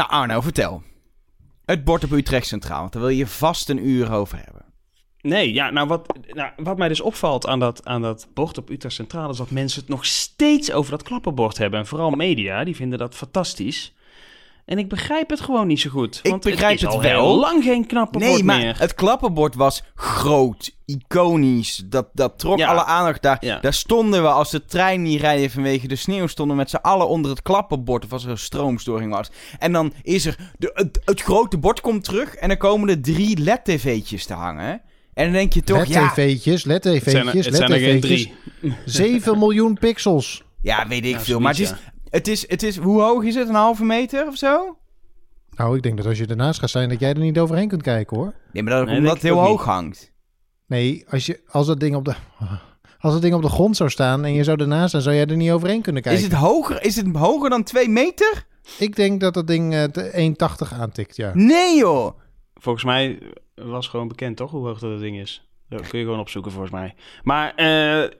Nou Arno, vertel. Het bord op Utrecht Centraal, want daar wil je vast een uur over hebben. Nee, ja, nou wat, nou, wat mij dus opvalt aan dat, aan dat bord op Utrecht Centraal... is dat mensen het nog steeds over dat klappenbord hebben. En vooral media, die vinden dat fantastisch. En ik begrijp het gewoon niet zo goed. Ik want begrijp het, is het al wel. heel lang geen knappenbord Nee, maar meer. het klappenbord was groot, iconisch. Dat, dat trok Ja. alle aandacht daar. Ja. Daar stonden we als de trein niet rijden vanwege de sneeuw. Stonden we met z'n allen onder het klappenbord. Of als er een stroomstoring was. En dan is er. De, het, het grote bord komt terug. En dan komen er drie LED-tv'tjes te hangen. En dan denk je toch. Ja, LED-tv'tjes, het zijn, er- LED-tv'tjes, het zijn er geen LED-tv'tjes. drie. 7 miljoen pixels. ja, weet ik Ja, veel. Maar het is, het, is, het is. Hoe hoog is het? Een halve meter of zo? Nou, ik denk dat als je ernaast gaat zijn, dat jij er niet overheen kunt kijken, hoor. Nee, maar dat, Nee, omdat het heel hoog hangt. Nee, als, je, als, dat ding op de, als dat ding op de grond zou staan en je zou ernaast staan, zou jij er niet overheen kunnen kijken. Is het hoger? Is het hoger dan twee meter? Ik denk dat dat ding eh, de 1,80 aantikt, ja. Nee, joh. Volgens mij was gewoon bekend, toch? Hoe hoog dat ding is. Dat kun je gewoon opzoeken, volgens mij. Maar, eh,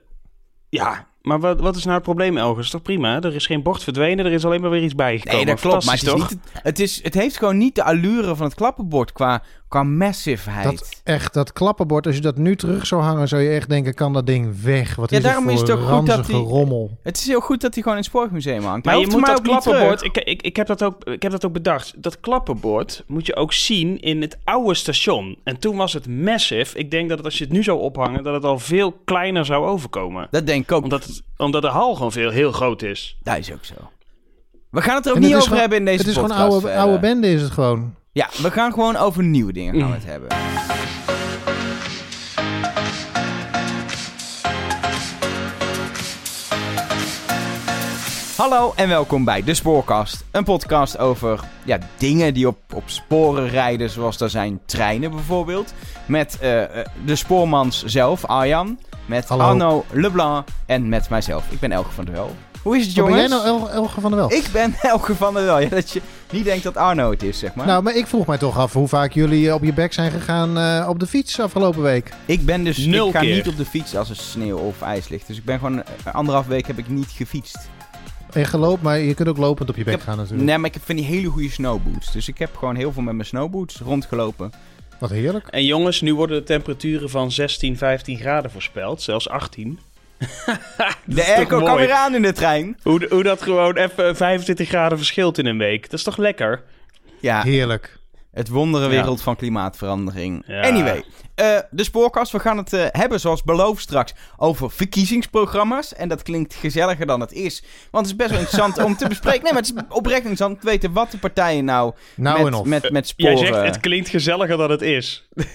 ja... Maar wat, wat is nou het probleem, Elger? Is toch prima? Er is geen bord verdwenen, er is alleen maar weer iets bijgekomen. Nee, dat klopt. Maar het, is niet, het, is, het heeft gewoon niet de allure van het klappenbord qua, qua massiveheid. Dat echt, dat klappenbord, als je dat nu terug zou hangen, zou je echt denken, kan dat ding weg? Wat Ja, is daarom het voor is het ook goed dat die- rommel? Het is heel goed dat hij gewoon in het Sportmuseum hangt. Maar je moet dat klappenbord... Ik, ik, ik, heb dat ook, ik heb dat ook bedacht. Dat klappenbord moet je ook zien in het oude station. En toen was het massive. Ik denk dat als je het nu zou ophangen... dat het al veel kleiner zou overkomen. Dat denk ik ook. Omdat, het- omdat de hal gewoon veel, heel groot is. Dat is ook zo. We gaan het er ook En niet over gewoon- hebben in deze Het is gewoon podcast oude, oude bende is het gewoon. Ja, we gaan gewoon over nieuwe dingen gaan we het hebben. Hallo en welkom bij De Spoorkast. Een podcast over ja, dingen die op, op sporen rijden, zoals daar zijn treinen bijvoorbeeld. Met eh, eh, de spoormans zelf, Arjan. Met Hallo. Arno Leblanc en met mijzelf. Ik ben Elge van der Wel. Hoe is het jongens? ben jij nou El- Elge van der Wel? Ik ben Elge van der Wel. Ja, dat je niet denkt dat Arno het is, zeg maar. Nou, maar ik vroeg mij toch af hoe vaak jullie eh, op je bek zijn gegaan eh, op de fiets afgelopen week. Ik ben dus Nul ik ga keer. niet op de fiets als er sneeuw of ijs ligt. Dus ik ben gewoon eh, anderhalf week heb ik niet gefietst. En geloopt, maar je kunt ook lopend op je bek heb- gaan natuurlijk. Nee, maar ik heb van die hele goede snowboots. Dus ik heb gewoon heel veel met mijn snowboots rondgelopen. Wat heerlijk. En jongens, nu worden de temperaturen van 16, 15 graden voorspeld. Zelfs 18. De airco kan weer aan in de trein. Hoe, hoe dat gewoon even 25 graden verschilt in een week. Dat is toch lekker? Ja, Heerlijk. Het wonderenwereld van klimaatverandering. Ja. Anyway, eh, de spoorkast. We gaan het eh, hebben, zoals beloofd straks, over verkiezingsprogramma's. En dat klinkt gezelliger dan het is. Want het is best wel interessant om te bespreken. Nee, maar het is oprecht interessant om te weten wat de partijen nou, Nou met, met, met Jij sporen... zegt, het klinkt gezelliger dan het is.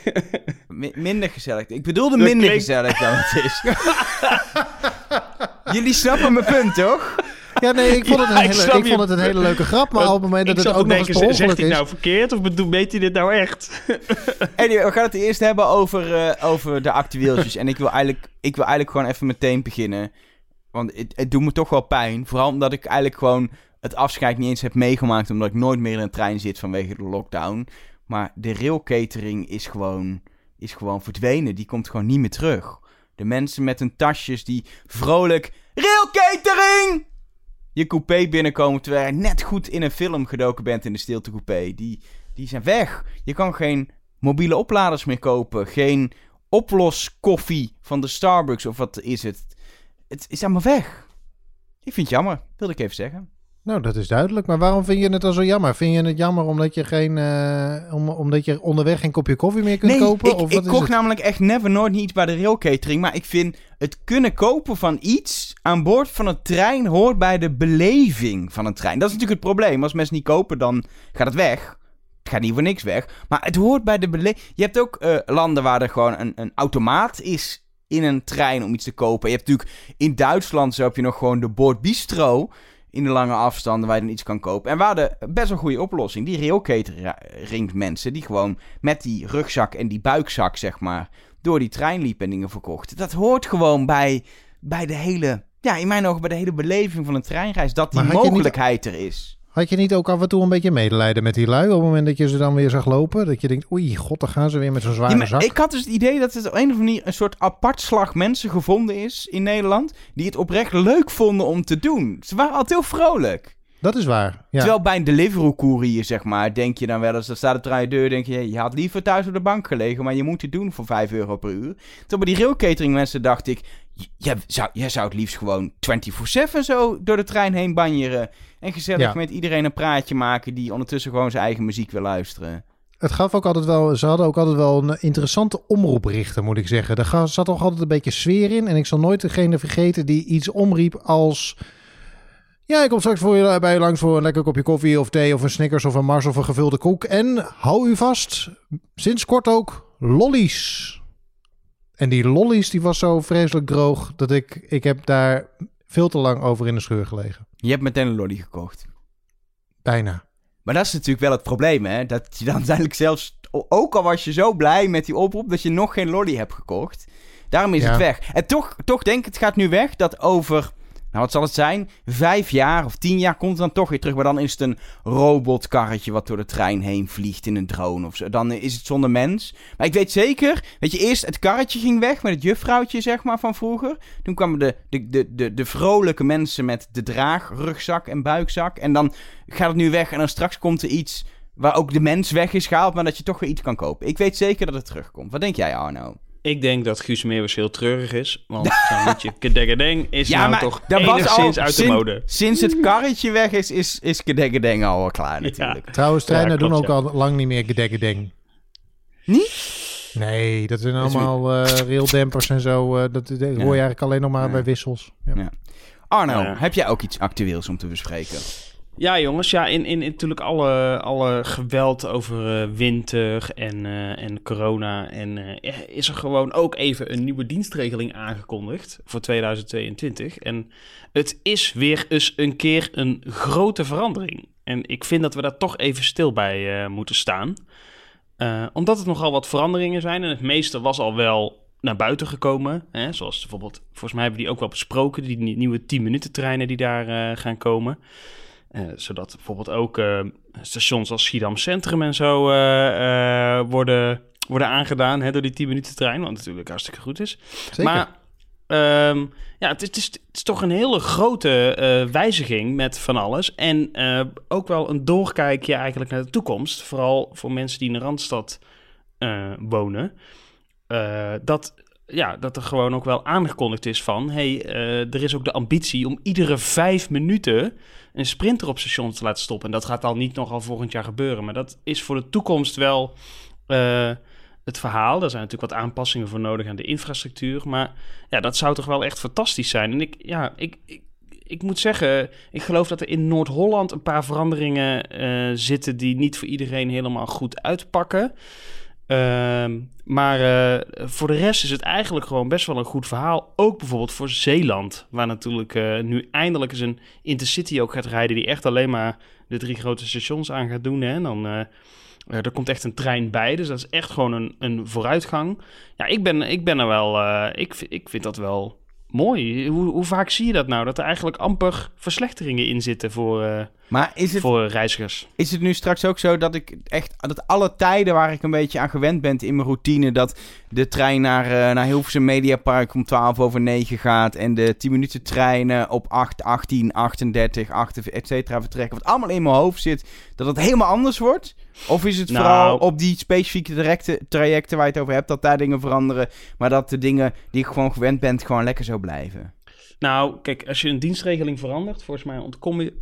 Mi- minder gezellig. Ik bedoelde Dat minder klinkt- gezellig dan het is. Jullie snappen mijn punt, toch? Ja, nee, ik vond het een, Ja, hele, ik vond het een hele leuke grap. Maar op het moment dat het ook te nog eens denken, zegt hij nou verkeerd of weet hij dit nou echt? Anyway, we gaan het eerst hebben over, eh, over de actueeltjes. en ik wil, eigenlijk, ik wil eigenlijk gewoon even meteen beginnen. Want het, het doet me toch wel pijn. Vooral omdat ik eigenlijk gewoon het afscheid niet eens heb meegemaakt. Omdat ik nooit meer in een trein zit vanwege de lockdown. Maar de railcatering is gewoon, is gewoon verdwenen. Die komt gewoon niet meer terug. De mensen met hun tasjes die vrolijk... Railcatering! Je coupé binnenkomen terwijl je net goed in een film gedoken bent in de stilte coupé. Die, die zijn weg. Je kan geen mobiele opladers meer kopen. Geen oploskoffie van de Starbucks of wat is het. Het is allemaal weg. Ik vind het jammer, wilde ik even zeggen. Nou, dat is duidelijk. Maar waarom vind je het dan zo jammer? Vind je het jammer omdat je, geen, eh, om, omdat je onderweg geen kopje koffie meer kunt nee, kopen? ik, of ik wat is kocht het? namelijk echt never nooit niet iets bij de railcatering. Maar ik vind het kunnen kopen van iets aan boord van een trein hoort bij de beleving van een trein. Dat is natuurlijk het probleem. Als mensen niet kopen, dan gaat het weg. Het gaat niet voor niks weg. Maar het hoort bij de beleving. Je hebt ook eh, landen waar er gewoon een, een automaat is in een trein om iets te kopen. Je hebt natuurlijk in Duitsland zo heb je nog gewoon de Bordbistro in de lange afstanden waar je dan iets kan kopen. En we hadden best wel een goede oplossing. Die railcatering mensen die gewoon met die rugzak en die buikzak zeg maar door die trein liepen en dingen verkochten. Dat hoort gewoon bij, bij de hele, ja in mijn ogen bij de hele beleving van een treinreis. Dat die niet- mogelijkheid er is. Had je niet ook af en toe een beetje medelijden met die lui op het moment dat je ze dan weer zag lopen? Dat je denkt, oei, god, dan gaan ze weer met zo'n zware Ja, maar zak. ik had dus het idee dat het op een of andere manier een soort apart slag mensen gevonden is in Nederland. Die het oprecht leuk vonden om te doen. Ze waren altijd heel vrolijk. dat is waar. Ja. Terwijl bij een Deliveroo-courier, zeg maar, denk je dan wel eens... Dan staat het aan je deur, denk je... Je had liever thuis op de bank gelegen, maar je moet het doen voor 5 euro per uur. Toen bij die rail catering mensen dacht ik... Jij zou, jij zou het liefst gewoon 24-7 zo door de trein heen banjeren. En gezellig Ja. met iedereen een praatje maken... die ondertussen gewoon zijn eigen muziek wil luisteren. Het gaf ook altijd wel, ze hadden ook altijd wel een interessante omroeprichter, moet ik zeggen. Er zat toch altijd een beetje sfeer in. En ik zal nooit degene vergeten die iets omriep als... Ja, ik kom straks voor je, bij je langs voor een lekker kopje koffie of thee of een Snickers of een Mars of een gevulde koek. En hou u vast, sinds kort ook lollies. En die lollies, die was zo vreselijk droog dat ik, ik heb daar veel te lang over in de scheur gelegen. Je hebt meteen een lolly gekocht. Bijna. Maar dat is natuurlijk wel het probleem, hè? Dat je dan uiteindelijk zelfs, ook al was je zo blij met die oproep, dat je nog geen lolly hebt gekocht. Daarom is Ja. het weg. En toch, toch denk ik, het gaat nu weg dat over, nou wat zal het zijn, vijf jaar of tien jaar komt het dan toch weer terug. Maar dan is het een robotkarretje wat door de trein heen vliegt in een drone of zo. Dan is het zonder mens. Maar ik weet zeker, weet je, eerst het karretje ging weg met het juffrouwtje, zeg maar, van vroeger. Toen kwamen de, de, de, de, de vrolijke mensen met de draagrugzak en buikzak. En dan gaat het nu weg en dan straks komt er iets waar ook de mens weg is gehaald, maar dat je toch weer iets kan kopen. Ik weet zeker dat het terugkomt. Wat denk jij, Arno? Ik denk dat Guus Meeuwis heel treurig is. Want zijn liedje Kedegedeng is nou toch dat was enigszins al- uit de mode. Sinds het karretje weg is, is, is Kedengedeng al wel klaar Ja. natuurlijk. Trouwens, treinen Ja, doen ook al lang niet meer gedekkendeng. Niet? Nee, dat zijn allemaal eh raildempers en zo. eh, dat, dat hoor je eigenlijk alleen nog maar Ja. bij wissels. Ja. Ja. Arno, Ja. heb jij ook iets actueels om te bespreken? Ja, jongens. Ja, in, in, natuurlijk alle, alle geweld over eh, winter en, eh, en corona. En eh, is er gewoon ook even een nieuwe dienstregeling aangekondigd voor 2022. En het is weer eens een keer een grote verandering. En ik vind dat we daar toch even stil bij moeten staan. Omdat het nogal wat veranderingen zijn. En het meeste was al wel naar buiten gekomen. Hè? Zoals bijvoorbeeld, volgens mij hebben we die ook wel besproken. Die nie- nieuwe 10 minuten treinen die daar gaan komen. Eh, zodat bijvoorbeeld ook eh, stations als Schiedam Centrum en zo eh, worden, worden aangedaan hè, door die 10 minuten trein. Wat natuurlijk hartstikke goed is. Zeker. Maar ehm, ja, het is, het, is, het is toch een hele grote wijziging met van alles. En ook wel een doorkijkje eigenlijk naar de toekomst. Vooral voor mensen die in de Randstad wonen. Dat, ja, dat er gewoon ook wel aangekondigd is van... hey, eh, er is ook de ambitie om iedere vijf minuten een sprinter op station te laten stoppen. En dat gaat al niet nogal volgend jaar gebeuren. Maar dat is voor de toekomst wel eh, het verhaal. Daar zijn natuurlijk wat aanpassingen voor nodig aan de infrastructuur. Maar ja, dat zou toch wel echt fantastisch zijn. En ik, ja, ik, ik, ik moet zeggen, ik geloof dat er in Noord-Holland een paar veranderingen eh, zitten die niet voor iedereen helemaal goed uitpakken. Ehm, maar eh, voor de rest is het eigenlijk gewoon best wel een goed verhaal. Ook bijvoorbeeld voor Zeeland, waar natuurlijk eh, nu eindelijk eens een intercity ook gaat rijden... die echt alleen maar de drie grote stations aan gaat doen. Hè? En dan, eh, er komt echt een trein bij, dus dat is echt gewoon een, een vooruitgang. Ja, ik ben, ik ben er wel... ik, ik vind dat wel mooi. Hoe, hoe vaak zie je dat nou? Dat er eigenlijk amper verslechteringen in zitten voor, eh, Maar is het, voor reizigers. is het nu straks ook zo dat ik echt... Dat alle tijden waar ik een beetje aan gewend ben in mijn routine... dat de trein naar, eh, naar Hilversum Mediapark om 12 over 9 gaat... en de 10 minuten treinen op 8, 18, 38, 8, et cetera vertrekken... wat allemaal in mijn hoofd zit, dat het helemaal anders wordt? Of is het Nou- vooral op die specifieke directe, trajecten waar je het over hebt... dat daar dingen veranderen... maar dat de dingen die ik gewoon gewend ben gewoon lekker zo blijven? Nou, kijk, als je een dienstregeling verandert, volgens mij ontkom je,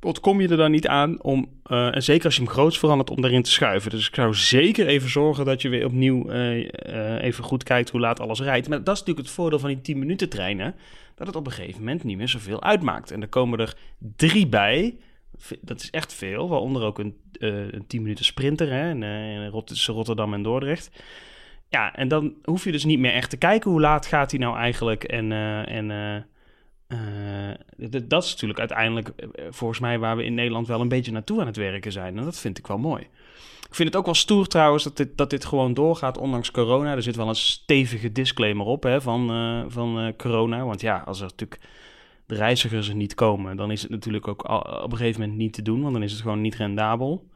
ontkom je er dan niet aan om, eh, en zeker als je hem groots verandert, om daarin te schuiven. Dus ik zou zeker even zorgen dat je weer opnieuw eh, eh, even goed kijkt hoe laat alles rijdt. Maar dat is natuurlijk het voordeel van die 10 minuten treinen, dat het op een gegeven moment niet meer zoveel uitmaakt. En er komen er drie bij, dat is echt veel, waaronder ook een, eh, een 10 minuten sprinter hè, in, eh, Rotterdam en Dordrecht. Ja, en dan hoef je dus niet meer echt te kijken hoe laat gaat hij nou eigenlijk. En, eh, en dat is natuurlijk uiteindelijk volgens mij waar we in Nederland wel een beetje naartoe aan het werken zijn. En dat vind ik wel mooi. Ik vind het ook wel stoer trouwens dat dit, dat dit gewoon doorgaat ondanks corona. Er zit wel een stevige disclaimer op hè, van, van corona. Want ja, als er natuurlijk de reizigers er niet komen, dan is het natuurlijk ook al- op een gegeven moment niet te doen. Want dan is het gewoon niet rendabel.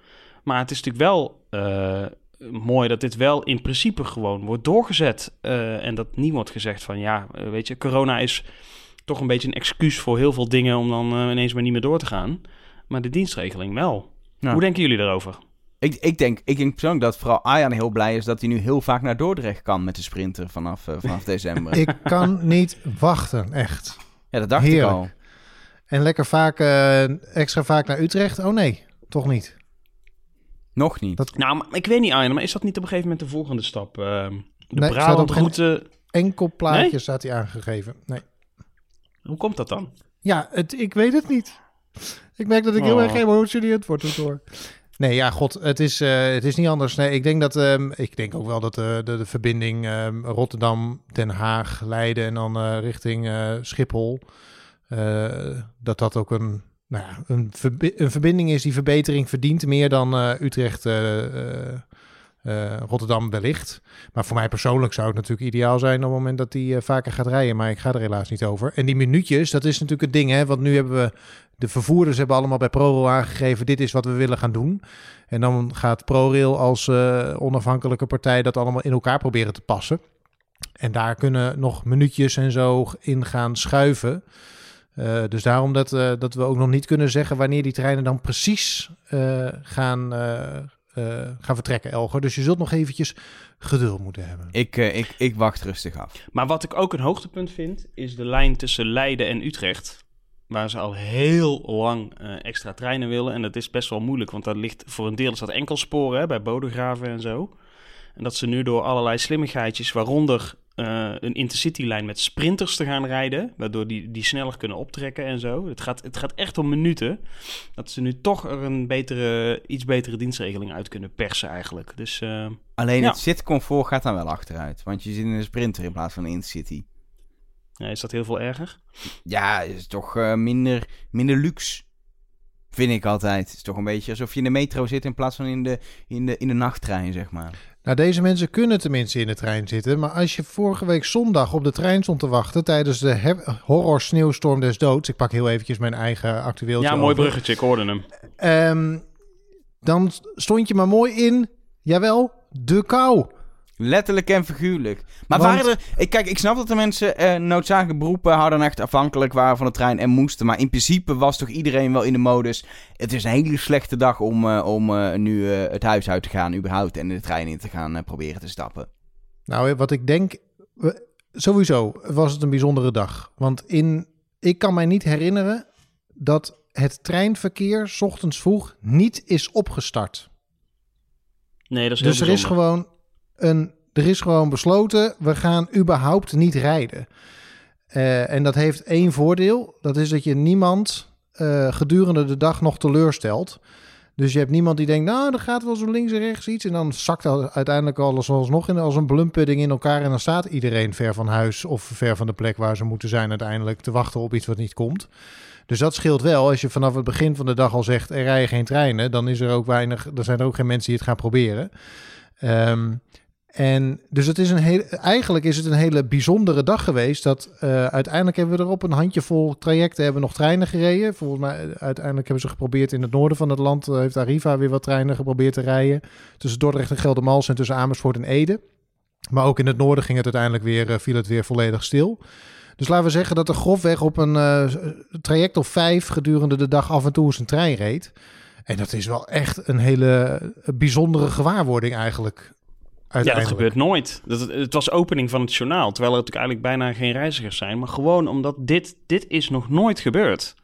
Maar het is natuurlijk wel eh, mooi dat dit wel in principe gewoon wordt doorgezet. eh, en dat niet wordt gezegd van ja, eh, weet je, corona is toch een beetje een excuus voor heel veel dingen om dan ineens maar niet meer door te gaan. maar de dienstregeling wel. Hoe denken jullie daarover? Ik, ik, denk, ik denk persoonlijk dat vooral Arjan heel blij is dat hij nu heel vaak naar Dordrecht kan met de sprinter vanaf, vanaf december. Ik kan niet wachten, echt. Ja, dat dacht Heerlijk. ik al. En lekker vaak, eh, extra vaak naar Utrecht. Oh nee, toch niet. Nog niet. Dat- Nou, maar ik weet niet, Arjen, maar is dat niet op een gegeven moment de volgende stap? Ehm, de Nee, Brabant-route, Enkel plaatje Nee? staat hij aangegeven. Nee. hoe komt dat dan? Ja, het, ik weet het niet. Ik merk dat ik heel Oh. erg emotioneerd word door. Nee, ja, god, het is, eh, het is niet anders. Nee, ik denk dat, ehm, ik denk ook wel dat eh, de, de verbinding ehm, Rotterdam, Den Haag, Leiden en dan eh, richting Schiphol, dat dat ook een, nou ja, een, een verbinding is die verbetering verdient meer dan Utrecht, Rotterdam wellicht. Maar voor mij persoonlijk zou het natuurlijk ideaal zijn op het moment dat hij vaker gaat rijden. Maar ik ga er helaas niet over. En die minuutjes, dat is natuurlijk het ding. Hè? Want nu hebben we, de vervoerders hebben allemaal bij ProRail aangegeven, dit is wat we willen gaan doen. En dan gaat ProRail als eh, onafhankelijke partij dat allemaal in elkaar proberen te passen. En daar kunnen nog minuutjes en zo in gaan schuiven. Eh, dus daarom dat, eh, dat we ook nog niet kunnen zeggen wanneer die treinen dan precies eh, gaan, eh, eh, gaan vertrekken, Elger. Dus je zult nog eventjes geduld moeten hebben. Ik, eh, ik, ik wacht rustig af. Maar wat ik ook een hoogtepunt vind, is de lijn tussen Leiden en Utrecht. Waar ze al heel lang eh, extra treinen willen. En dat is best wel moeilijk, want dat ligt voor een deel is dat enkelsporen hè, bij Bodegraven en zo. En dat ze nu door allerlei slimmigheidjes, waaronder eh, een intercitylijn met sprinters te gaan rijden, waardoor die, die sneller kunnen optrekken en zo. Het gaat, het gaat echt om minuten. Dat ze nu toch er een betere, iets betere dienstregeling uit kunnen persen eigenlijk. Dus eh, Alleen Ja. het zitcomfort gaat dan wel achteruit. Want je zit in een sprinter in plaats van een Intercity. Ja, is dat heel veel erger? Ja, is toch eh, minder, minder luxe. Vind ik altijd. Het is toch een beetje alsof je in de metro zit in plaats van in de, in de, in de nachttrein, zeg maar. Nou, deze mensen kunnen tenminste in de trein zitten. Maar als je vorige week zondag op de trein stond te wachten tijdens de horror sneeuwstorm des doods. Ik pak heel eventjes mijn eigen actueel. Ja, mooi bruggetje, ik hoorde hem. Ehm, dan stond je maar mooi in, jawel, de kou. Letterlijk en figuurlijk. Maar Want- waren er... Ik, kijk, ik snap dat de mensen eh noodzakelijke beroepen hadden en echt afhankelijk waren van de trein en moesten. Maar in principe was toch iedereen wel in de modus... Het is een hele slechte dag om, eh, om eh, nu eh, het huis uit te gaan überhaupt en de trein in te gaan eh, proberen te stappen. Nou, wat ik denk, sowieso was het een bijzondere dag. Want in, ik kan mij niet herinneren dat het treinverkeer 's ochtends vroeg niet is opgestart. Nee, dat is heel Dus er is, gewoon er is gewoon besloten, we gaan überhaupt niet rijden. Eh, en dat heeft één voordeel, dat is dat je niemand eh, gedurende de dag nog teleurstelt. Dus je hebt niemand die denkt, nou, er gaat wel zo links en rechts iets. En dan zakt dat uiteindelijk alles alsnog in, als een blumpudding in elkaar. En dan staat iedereen ver van huis of ver van de plek waar ze moeten zijn uiteindelijk te wachten op iets wat niet komt. Dus dat scheelt wel. Als je vanaf het begin van de dag al zegt, er rijden geen treinen, dan is er ook weinig, er zijn er ook geen mensen die het gaan proberen. Ehm, en dus het is een hele, eigenlijk is het een hele bijzondere dag geweest. Dat eh, uiteindelijk hebben we er op een handjevol trajecten hebben nog treinen gereden. Volgens mij eh, uiteindelijk hebben ze geprobeerd in het noorden van het land eh, heeft Arriva weer wat treinen geprobeerd te rijden tussen Dordrecht en Geldermalsen en tussen Amersfoort en Ede. Maar ook in het noorden ging het uiteindelijk weer, viel het weer volledig stil. Dus laten we zeggen dat er grofweg op een traject of vijf gedurende de dag af en toe eens een trein reed. En dat is wel echt een hele bijzondere gewaarwording eigenlijk. Ja, dat gebeurt nooit. Dat, het, was opening van het journaal, terwijl er natuurlijk eigenlijk bijna geen reizigers zijn. Maar gewoon omdat dit, dit is nog nooit gebeurd.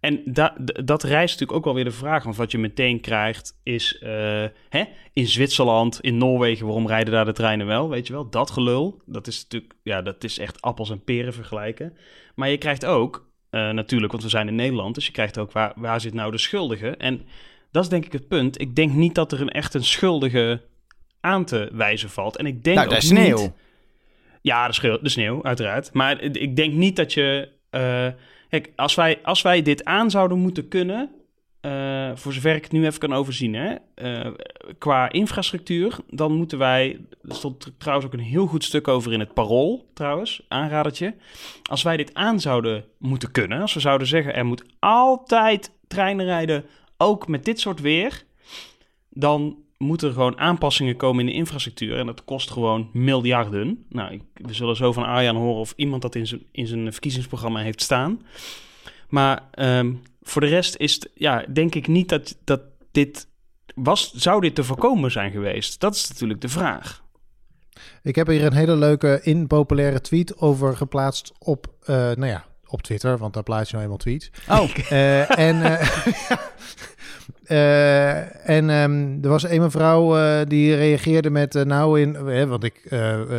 En da, dat rijst natuurlijk ook wel weer de vraag. Want wat je meteen krijgt is... eh, hè, in Zwitserland, in Noorwegen, waarom rijden daar de treinen wel? Weet je wel, dat gelul. Dat is natuurlijk... Ja, dat is echt appels en peren vergelijken. Maar je krijgt ook... eh, natuurlijk, want we zijn in Nederland. Dus je krijgt ook waar, waar zit nou de schuldige? En dat is denk ik het punt. Ik denk niet dat er een echt een schuldige aan te wijzen valt. En ik denk nou, ook de sneeuw. niet- ja, de, de sneeuw, uiteraard. Maar ik denk niet dat je... eh, kijk, als wij, als wij dit aan zouden moeten kunnen... eh, voor zover ik het nu even kan overzien, hè, eh, qua infrastructuur, dan moeten wij... Er stond er trouwens ook een heel goed stuk over in het Parool, trouwens, aanradertje. Als wij dit aan zouden moeten kunnen, als we zouden zeggen... er moet altijd treinen rijden, ook met dit soort weer... dan moeten er gewoon aanpassingen komen in de infrastructuur. En dat kost gewoon miljarden. Nou, ik, we zullen zo van Arjan horen of iemand dat in zijn, in zijn verkiezingsprogramma heeft staan. Maar ehm, voor de rest is het, ja, denk ik niet dat, dat dit was, zou dit te voorkomen zijn geweest? Dat is natuurlijk de vraag. Ik heb hier een hele leuke impopulaire tweet over geplaatst op, uh, nou ja, op Twitter, want daar plaats je nou eenmaal tweets. Oh. Uh, en uh, en um, er was een mevrouw die reageerde met, nou in, want ik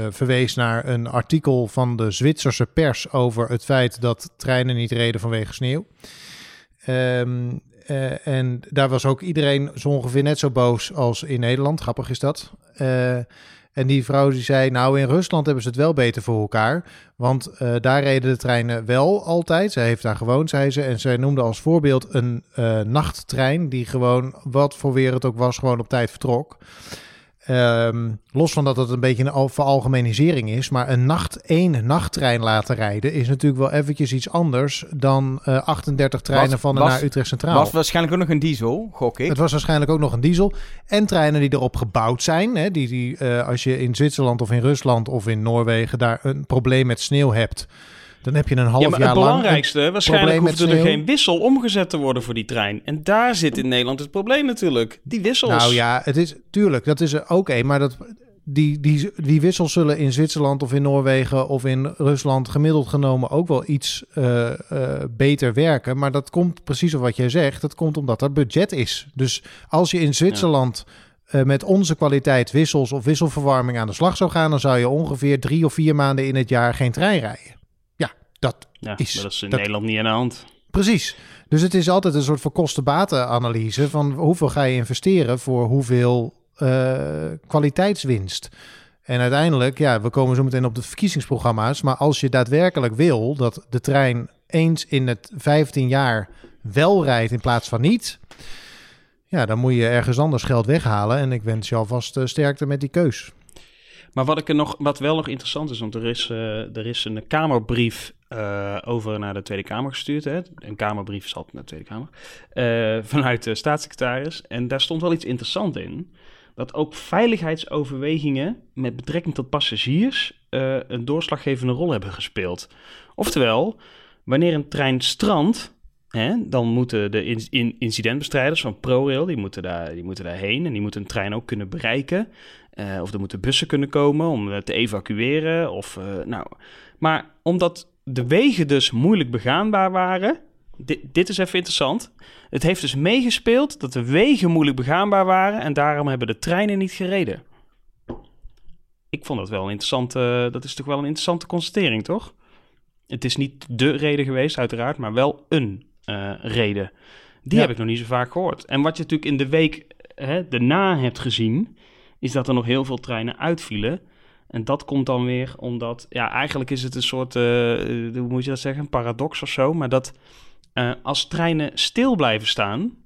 verwees naar een artikel van de Zwitserse pers over het feit dat treinen niet reden vanwege sneeuw. Um, uh, en daar was ook iedereen zo ongeveer net zo boos als in Nederland. Grappig is dat. En die vrouw die zei, nou in Rusland hebben ze het wel beter voor elkaar. Want uh, daar reden de treinen wel altijd. Zij heeft daar gewoond, zei ze. En zij noemde als voorbeeld een nachttrein die gewoon, wat voor weer het ook was, gewoon op tijd vertrok. Um, los van dat het een beetje een veralgemenisering is, maar een nacht één nachttrein laten rijden is natuurlijk wel eventjes iets anders dan uh, 38 treinen was, van en naar Utrecht Centraal. Was waarschijnlijk ook nog een diesel, gok ik. Het was waarschijnlijk ook nog een diesel. En treinen die erop gebouwd zijn, hè, die, die uh, als je in Zwitserland of in Rusland of in Noorwegen daar een probleem met sneeuw hebt, dan heb je een half ja, maar jaar het lang. belangrijkste, waarschijnlijk hoeft er geen wissel omgezet te worden voor die trein. En daar zit in Nederland het probleem natuurlijk. Die wissels. Nou ja, het is tuurlijk, dat is er ook een. Maar dat, die, die, die wissels zullen in Zwitserland of in Noorwegen of in Rusland gemiddeld genomen ook wel iets uh, uh, beter werken. Maar dat komt precies op wat jij zegt. Dat komt omdat er budget is. Dus als je in Zwitserland. Ja. Uh, met onze kwaliteit wissels of wisselverwarming aan de slag zou gaan, dan zou je ongeveer drie of vier maanden in het jaar geen trein rijden. Dat ja, is, dat is in dat, Nederland niet aan de hand. Precies. Dus het is altijd een soort van kosten-baten-analyse van hoeveel ga je investeren voor hoeveel uh, kwaliteitswinst. En uiteindelijk, ja, we komen zo meteen op de verkiezingsprogramma's, maar als je daadwerkelijk wil dat de trein eens in het 15 jaar wel rijdt in plaats van niet, ja, dan moet je ergens anders geld weghalen. En ik wens je alvast uh, sterkte met die keus. Maar wat, ik er nog, wat wel nog interessant is, want er is, uh, er is een Kamerbrief uh, over naar de Tweede Kamer gestuurd. Hè? Een Kamerbrief altijd naar de Tweede Kamer. Uh, vanuit de staatssecretaris. En daar stond wel iets interessants in. Dat ook veiligheidsoverwegingen met betrekking tot passagiers een doorslaggevende rol hebben gespeeld. Oftewel, wanneer een trein strandt, dan moeten de in, in incidentbestrijders van ProRail, die moeten, daar, die moeten daarheen en die moeten een trein ook kunnen bereiken. Of er moeten bussen kunnen komen om te evacueren. Of, nou. Maar omdat de wegen dus moeilijk begaanbaar waren, dit, dit is even interessant. Het heeft dus meegespeeld dat de wegen moeilijk begaanbaar waren en daarom hebben de treinen niet gereden. Ik vond dat wel een interessante, dat is toch wel een interessante constatering, toch? Het is niet de reden geweest, uiteraard, maar wel een uh, reden. Die ja. heb ik nog niet zo vaak gehoord. En wat je natuurlijk in de week hè, daarna hebt gezien, is dat er nog heel veel treinen uitvielen. En dat komt dan weer omdat, ja, eigenlijk is het een soort, uh, hoe moet je dat zeggen, een paradox of zo. Maar dat uh, als treinen stil blijven staan,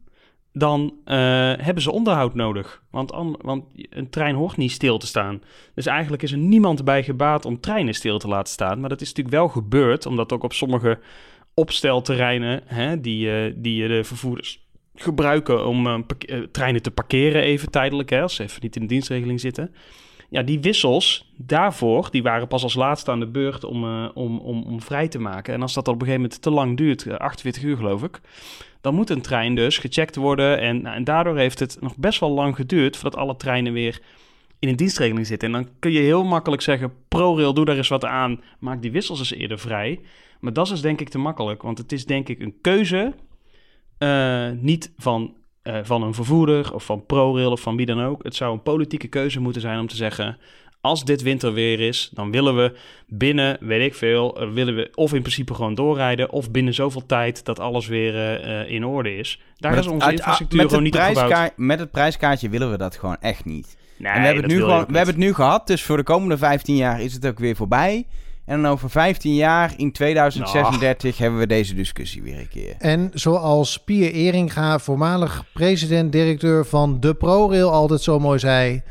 dan hebben ze onderhoud nodig. Want, an, want een trein hoort niet stil te staan. Dus eigenlijk is er niemand bij gebaat om treinen stil te laten staan. Maar dat is natuurlijk wel gebeurd, omdat ook op sommige opstelterreinen, hè, die, die de vervoerders gebruiken om treinen te parkeren even tijdelijk, hè, als ze even niet in de dienstregeling zitten. Ja, die wissels daarvoor, die waren pas als laatste aan de beurt om, uh, om, om, om vrij te maken. En als dat op een gegeven moment te lang duurt, 48 uur geloof ik, dan moet een trein dus gecheckt worden. En, nou, en daardoor heeft het nog best wel lang geduurd voordat alle treinen weer in een dienstregeling zitten. En dan kun je heel makkelijk zeggen, ProRail, doe daar eens wat aan, maak die wissels eens eerder vrij. Maar dat is denk ik te makkelijk, want het is denk ik een keuze uh, niet van, uh, van een vervoerder of van ProRail of van wie dan ook. Het zou een politieke keuze moeten zijn om te zeggen... als dit winterweer is, dan willen we binnen, weet ik veel... Uh, willen we of in principe gewoon doorrijden... of binnen zoveel tijd dat alles weer in orde is. Daar met is onze infrastructuur gewoon niet opgebouwd. Met het prijskaartje willen we dat gewoon echt niet. Nee, en we hebben, het nu gewoon, we hebben het nu gehad, dus voor de komende 15 jaar is het ook weer voorbij... En dan over 15 jaar, in 2036, oh. hebben we deze discussie weer een keer. En zoals Pier Eringa, voormalig president-directeur van de ProRail, altijd zo mooi zei...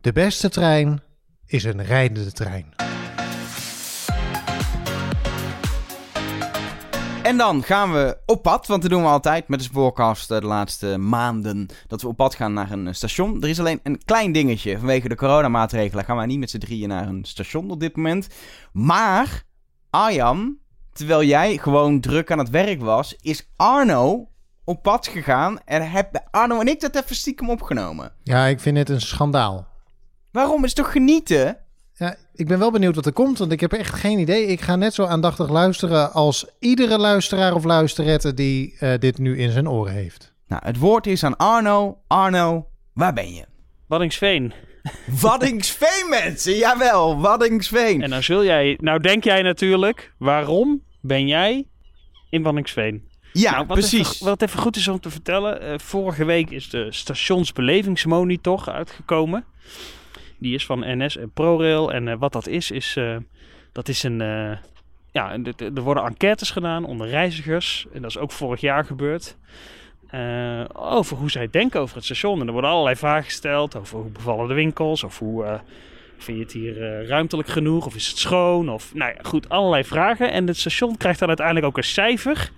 De beste trein is een rijdende trein. En dan gaan we op pad, want dat doen we altijd met de spoorkast de laatste maanden. Dat we op pad gaan naar een station. Er is alleen een klein dingetje. Vanwege de coronamaatregelen gaan wij niet met z'n drieën naar een station op dit moment. Maar Arjan, terwijl jij gewoon druk aan het werk was, is Arno op pad gegaan en hebben Arno en ik dat even stiekem opgenomen. Ja, ik vind het een schandaal. Waarom is het toch genieten? Ik ben wel benieuwd wat er komt, want ik heb echt geen idee. Ik ga net zo aandachtig luisteren als iedere luisteraar of luisterette die eh, dit nu in zijn oren heeft. Nou, het woord is aan Arno. Arno, waar ben je? Waddingsveen. Waddingsveen, mensen. Jawel, Waddingsveen. En dan zul jij... Nou denk jij natuurlijk, waarom ben jij in Waddingsveen? Ja, Nou, wat precies. Even, wat even goed is om te vertellen. eh, vorige week is de stationsbelevingsmonitor uitgekomen. Die is van NS en ProRail. En eh, wat dat is, is... eh, dat is een... eh, ja, er worden enquêtes gedaan onder reizigers. En dat is ook vorig jaar gebeurd. over hoe zij denken over het station. En er worden allerlei vragen gesteld. Over hoe bevallen de winkels. Of hoe... Vind je het hier ruimtelijk genoeg? Of is het schoon? Of, nou ja, goed, allerlei vragen. En het station krijgt dan uiteindelijk ook een cijfer.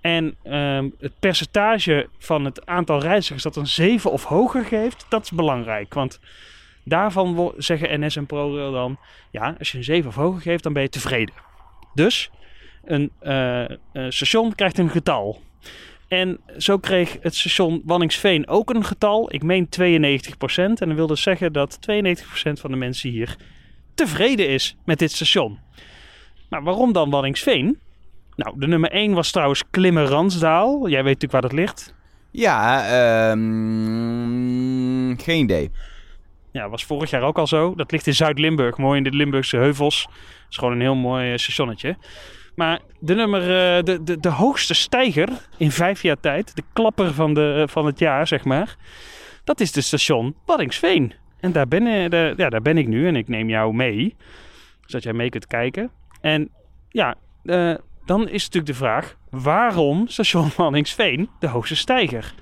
En ehm, het percentage van het aantal reizigers dat een 7 of hoger geeft, dat is belangrijk. Want daarvan zeggen NS en ProRail dan, ja, als je een 7 of hoger geeft, dan ben je tevreden. Dus een eh, eh, station krijgt een getal. En zo kreeg het station Wanningsveen ook een getal. Ik meen 92%. En dat wil dus zeggen dat 92% van de mensen hier tevreden is met dit station. Maar waarom dan Wanningsveen? Nou, de nummer 1 was trouwens Klimmen-Ransdaal. Jij weet natuurlijk waar dat ligt. Ja, ehm geen idee. Ja, was vorig jaar ook al zo. Dat ligt in Zuid-Limburg, mooi in de Limburgse heuvels. Dat is gewoon een heel mooi eh, stationnetje. Maar de, nummer, eh, de, de, de hoogste stijger in vijf jaar tijd, de klapper van, de, van het jaar, zeg maar, dat is de station Waddingsveen. En daar ben, eh, ja, daar ben ik nu en ik neem jou mee, zodat jij mee kunt kijken. En ja, eh, dan is natuurlijk de vraag, waarom station Waddingsveen de hoogste stijger?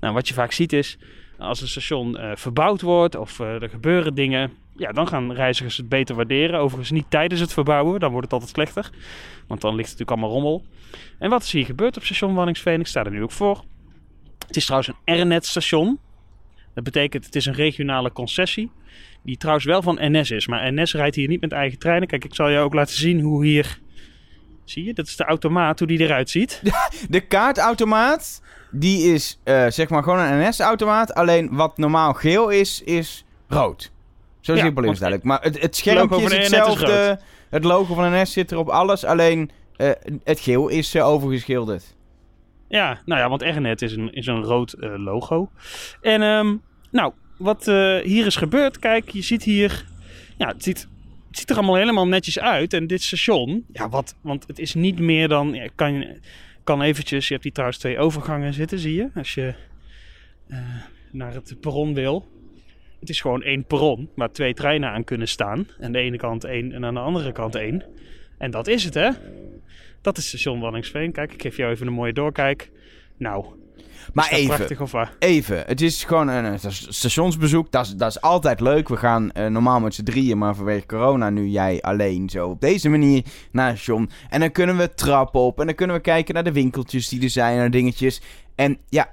Nou, wat je vaak ziet is, als een station eh, verbouwd wordt of eh, er gebeuren dingen, ja, dan gaan reizigers het beter waarderen. Overigens niet tijdens het verbouwen, dan wordt het altijd slechter. Want dan ligt het natuurlijk allemaal rommel. En wat is hier gebeurd op station Wanningsveen? Ik sta er nu ook voor. Het is trouwens een R-net station. Dat betekent het is een regionale concessie. Die trouwens wel van NS is. Maar NS rijdt hier niet met eigen treinen. Kijk, ik zal je ook laten zien hoe hier... Zie je? Dat is de automaat, hoe die eruit ziet. De kaartautomaat, die is eh, zeg maar gewoon een NS-automaat. Alleen wat normaal geel is, is rood. Zo Ja, simpel is het eigenlijk. Maar het, het schermpje is hetzelfde. het logo van NS zit er op alles. Alleen eh, het geel is eh, overgeschilderd. Ja, nou ja, want R-net is een, is een rood logo. En ehm, nou, wat hier is gebeurd, kijk, je ziet hier, ja, het ziet, het ziet er allemaal helemaal netjes uit. En dit station, ja, wat, want het is niet meer dan, ja, kan, kan eventjes, je hebt hier trouwens twee overgangen zitten, zie je, als je eh, naar het perron wil. Het is gewoon één perron waar twee treinen aan kunnen staan. Aan de ene kant één en aan de andere kant één. En dat is het, hè? Dat is station Wanningsveen. Kijk, ik geef jou even een mooie doorkijk. Nou, Maar even, prachtig of wat? even. Het is gewoon een, stationsbezoek. Dat is, dat is altijd leuk. We gaan eh, normaal met z'n drieën, maar vanwege corona nu jij alleen zo op deze manier naar het station. En dan kunnen we trappen op en dan kunnen we kijken naar de winkeltjes die er zijn, naar dingetjes. En ja,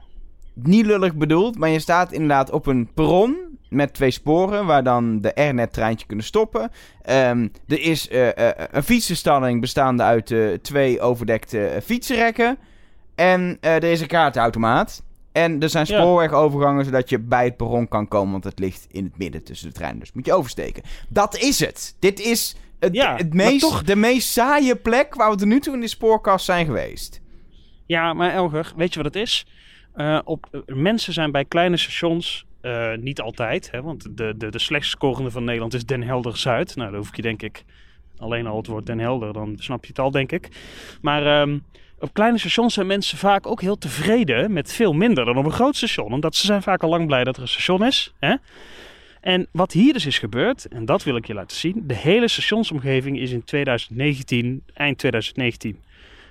niet lullig bedoeld, maar je staat inderdaad op een perron met twee sporen waar dan de R-net treintje kunnen stoppen. Ehm, er is eh, eh, een fietsenstalling bestaande uit eh, twee overdekte fietsenrekken. En eh, er is een kaartautomaat. En er zijn Ja. spoorwegovergangen zodat je bij het perron kan komen, want het ligt in het midden tussen de treinen. Dus moet je oversteken. Dat is het. Dit is het, Ja, het maar meest, toch- de meest saaie plek waar we tot nu toe in de spoorkast zijn geweest. Ja, maar Elger, weet je wat het is? Eh, op, eh, mensen zijn bij kleine stations, niet altijd, hè, want de, de, de slechtst scorende van Nederland is Den Helder Zuid. Nou, dan hoef ik je denk ik alleen al het woord Den Helder, dan snap je het al, denk ik. Maar ehm, op kleine stations zijn mensen vaak ook heel tevreden met veel minder dan op een groot station. Omdat ze zijn vaak al lang blij dat er een station is. Hè? En wat hier dus is gebeurd, en dat wil ik je laten zien. De hele stationsomgeving is in 2019, eind 2019,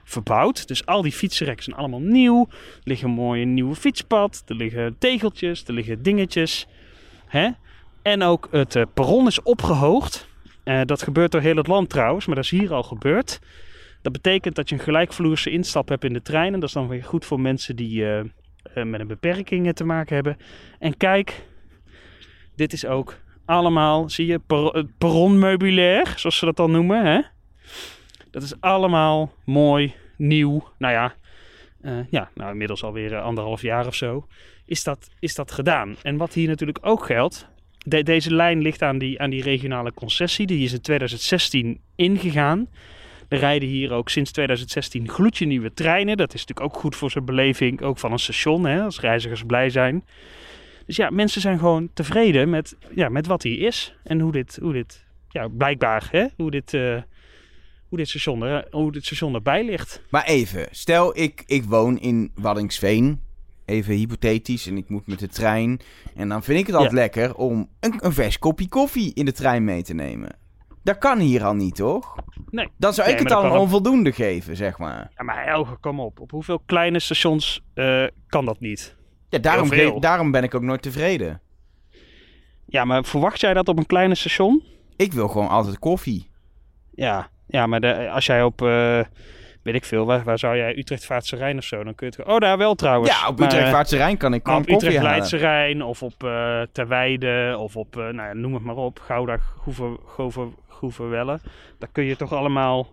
verbouwd. Dus al die fietsenrekken zijn allemaal nieuw. Er liggen mooie nieuwe fietspad. Er liggen tegeltjes, er liggen dingetjes. Hè? En ook het eh, perron is opgehoogd. Eh, dat gebeurt door heel het land trouwens, maar dat is hier al gebeurd. Dat betekent dat je een gelijkvloerse instap hebt in de trein. En dat is dan weer goed voor mensen die eh, eh, met een beperking eh, te maken hebben. En kijk, dit is ook allemaal, zie je, per, perronmeubilair, zoals ze dat dan noemen. Hè? Dat is allemaal mooi, nieuw. Nou ja, ja nou, inmiddels alweer anderhalf jaar of zo. Is dat, is dat gedaan? En wat hier natuurlijk ook geldt. De, deze lijn ligt aan die, aan die regionale concessie. Die is in 2016 ingegaan. Er rijden hier ook sinds 2016 gloedje nieuwe treinen. Dat is natuurlijk ook goed voor zijn beleving, ook van een station, hè, als reizigers blij zijn. Dus ja, mensen zijn gewoon tevreden met, ja, met wat hier is. En hoe dit, hoe dit ja, blijkbaar, hè, hoe dit, uh, hoe dit, station, er, hoe dit station erbij ligt. Maar even, stel ik, ik woon in Waddingsveen. Even hypothetisch en ik moet met de trein. En dan vind ik het altijd lekker om een, een vers kopje koffie in de trein mee te nemen. Dat kan hier al niet, toch? Nee. Dan zou ik Nee, het al een onvoldoende geven, zeg maar. Ja, maar Elge, kom op. Op hoeveel kleine stations eh, kan dat niet? Ja, daarom, ge- daarom ben ik ook nooit tevreden. Ja, maar verwacht jij dat op een kleine station? Ik wil gewoon altijd koffie. Ja, ja maar de, als jij op, eh, weet ik veel, waar, waar zou jij Utrecht Vaartse Rijn of zo, dan kun je het... Oh, daar wel trouwens. Ja, op eh, Vaartse Rijn kan ik gewoon op koffie Utrecht halen. Leidse Rijn of op eh Terweide of op, nou ja, noem het maar op, Gouda, Goever, Gover, Goeverwelle. Daar kun je toch allemaal,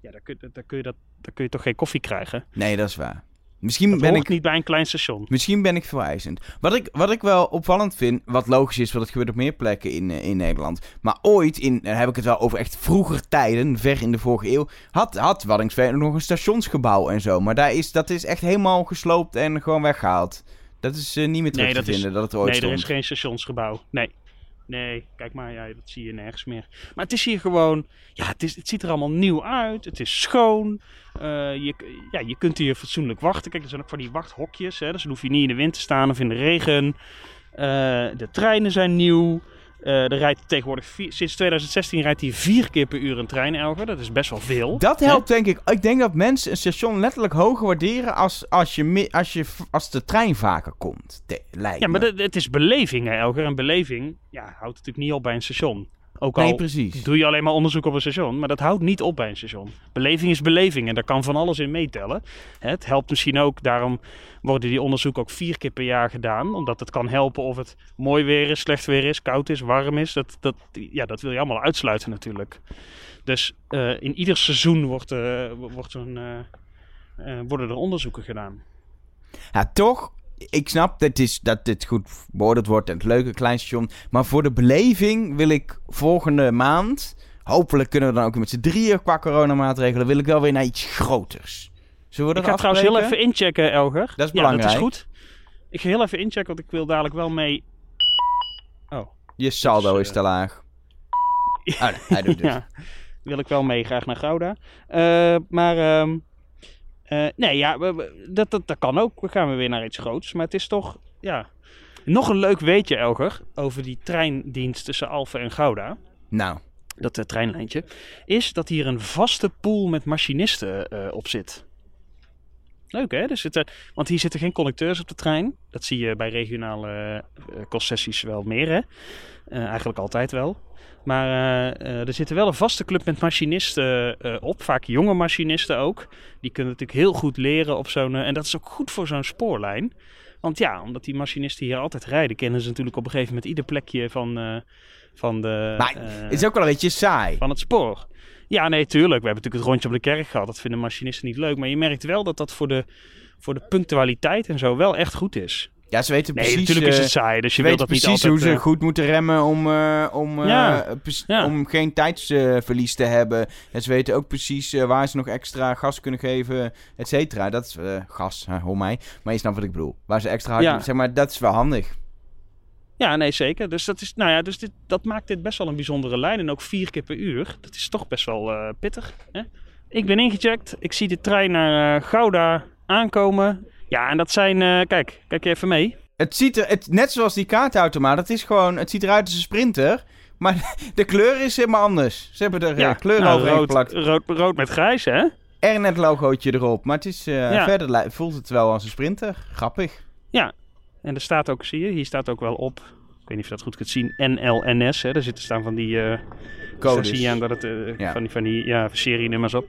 ja, daar kun, daar, kun je dat, daar kun je toch geen koffie krijgen. Nee, dat is waar. Misschien Dat ben ik niet bij een klein station. Misschien ben ik vereisend. Wat ik, wat ik wel opvallend vind, wat logisch is, want het gebeurt op meer plekken in, eh, in Nederland. Maar ooit, in, dan heb ik het wel over echt vroeger tijden, ver in de vorige eeuw, had, had Waddinxveen nog een stationsgebouw en zo. Maar daar is, dat is echt helemaal gesloopt en gewoon weggehaald. Dat is eh, niet meer terug Nee, te is- vinden, dat het ooit Nee, er is geen stationsgebouw. Nee. Nee, kijk maar, ja, dat zie je nergens meer. Maar het is hier gewoon, ja, het, is, het ziet er allemaal nieuw uit. Het is schoon. Eh, je, ja, je kunt hier fatsoenlijk wachten. Kijk, er zijn ook van die wachthokjes, hè, dus dan hoef je niet in de wind te staan of in de regen. Eh, de treinen zijn nieuw. Eh, er rijdt tegenwoordig, vier- sinds 2016 rijdt hier vier keer per uur een trein, Elger. Dat is best wel veel. Dat hè? helpt denk ik. Ik denk dat mensen een station letterlijk hoger waarderen als, als, je, als, je, als de trein vaker komt. Te- lijkt Ja, maar dat- het is beleving, hè, Elger. En beleving ja, houdt natuurlijk niet op bij een station. Ook al Nee, precies. doe je alleen maar onderzoek op een station, maar dat houdt niet op bij een station. Beleving is beleving en daar kan van alles in meetellen. Het helpt misschien ook, daarom worden die onderzoeken ook vier keer per jaar gedaan. Omdat het kan helpen of het mooi weer is, slecht weer is, koud is, warm is. Dat, dat, ja, dat wil je allemaal uitsluiten natuurlijk. Dus eh, in ieder seizoen wordt, eh, wordt eh, eh, worden er onderzoeken gedaan. Ja, toch. Ik snap dat, is, dat dit goed beoordeeld wordt en het leuke klein station. Maar voor de beleving wil ik volgende maand. Hopelijk kunnen we dan ook met z'n drieën qua coronamaatregelen. Wil ik wel weer naar iets groters. Zullen we Ik ga trouwens heel even inchecken, Elger. Dat is Ja, dat belangrijk. is goed. Ik ga heel even inchecken, want ik wil dadelijk wel mee. Je saldo Dus, is eh, te laag. Oh, nee, hij doet het. ja, wil ik wel mee graag naar Gouda. Eh, maar ehm, eh, nee, ja, we- we- dat, dat, dat kan ook. We gaan weer naar iets groots. Maar het is toch, ja... Nog een leuk weetje, Elger, over die treindienst tussen Alphen en Gouda. Nou, Dat eh, treinlijntje. Is dat hier een vaste pool met machinisten eh, op zit. Leuk hè? Zitten, want hier zitten geen conducteurs op de trein. Dat zie je bij regionale eh, concessies wel meer hè. Eh, eigenlijk altijd wel. Maar eh, er zitten wel een vaste club met machinisten op. Vaak jonge machinisten ook. Die kunnen natuurlijk heel goed leren op zo'n... en dat is ook goed voor zo'n spoorlijn. Want ja, omdat die machinisten hier altijd rijden... kennen ze natuurlijk op een gegeven moment ieder plekje van, van de... Maar het is ook wel een beetje saai. van het spoor. Ja, nee, tuurlijk. We hebben natuurlijk het rondje op de kerk gehad. Dat vinden machinisten niet leuk. Maar je merkt wel dat dat voor de, voor de punctualiteit en zo wel echt goed is. Ja, ze weten Nee, precies... natuurlijk is eh, het saai. Dus je wilt dat niet precies altijd... hoe ze eh, goed moeten remmen om, eh, om, eh, Ja, pres- ja. om geen tijdsverlies te hebben. En ze weten ook precies eh, waar ze nog extra gas kunnen geven, et cetera. Dat is eh, gas, hoor mij. Maar je snapt wat ik bedoel. Waar ze extra hard... Ja. Zeg maar, dat is wel handig. Ja, nee, zeker. Dus, dat, is, nou ja, dus dit, dat maakt dit best wel een bijzondere lijn. En ook vier keer per uur. Dat is toch best wel eh, pittig. Hè? Ik ben ingecheckt. Ik zie de trein naar eh, Gouda aankomen. Ja, en dat zijn... eh, kijk, kijk even mee. Het ziet er, het, net zoals die kaartautomaat, het is gewoon, het ziet eruit als een sprinter. Maar de kleur is helemaal anders. Ze hebben er ja, kleur nou, overheen rood, geplakt. rood, rood met grijs, hè? Er net logootje erop. Maar het is, Ja. verder voelt het wel als een sprinter. Grappig. En er staat ook, zie je, hier staat ook wel op, ik weet niet of je dat goed kunt zien, NLNS. Hè? Daar zitten staan van die eh Codes. Zie je aan dat het eh, Ja. van die, van die ja, serienummers op.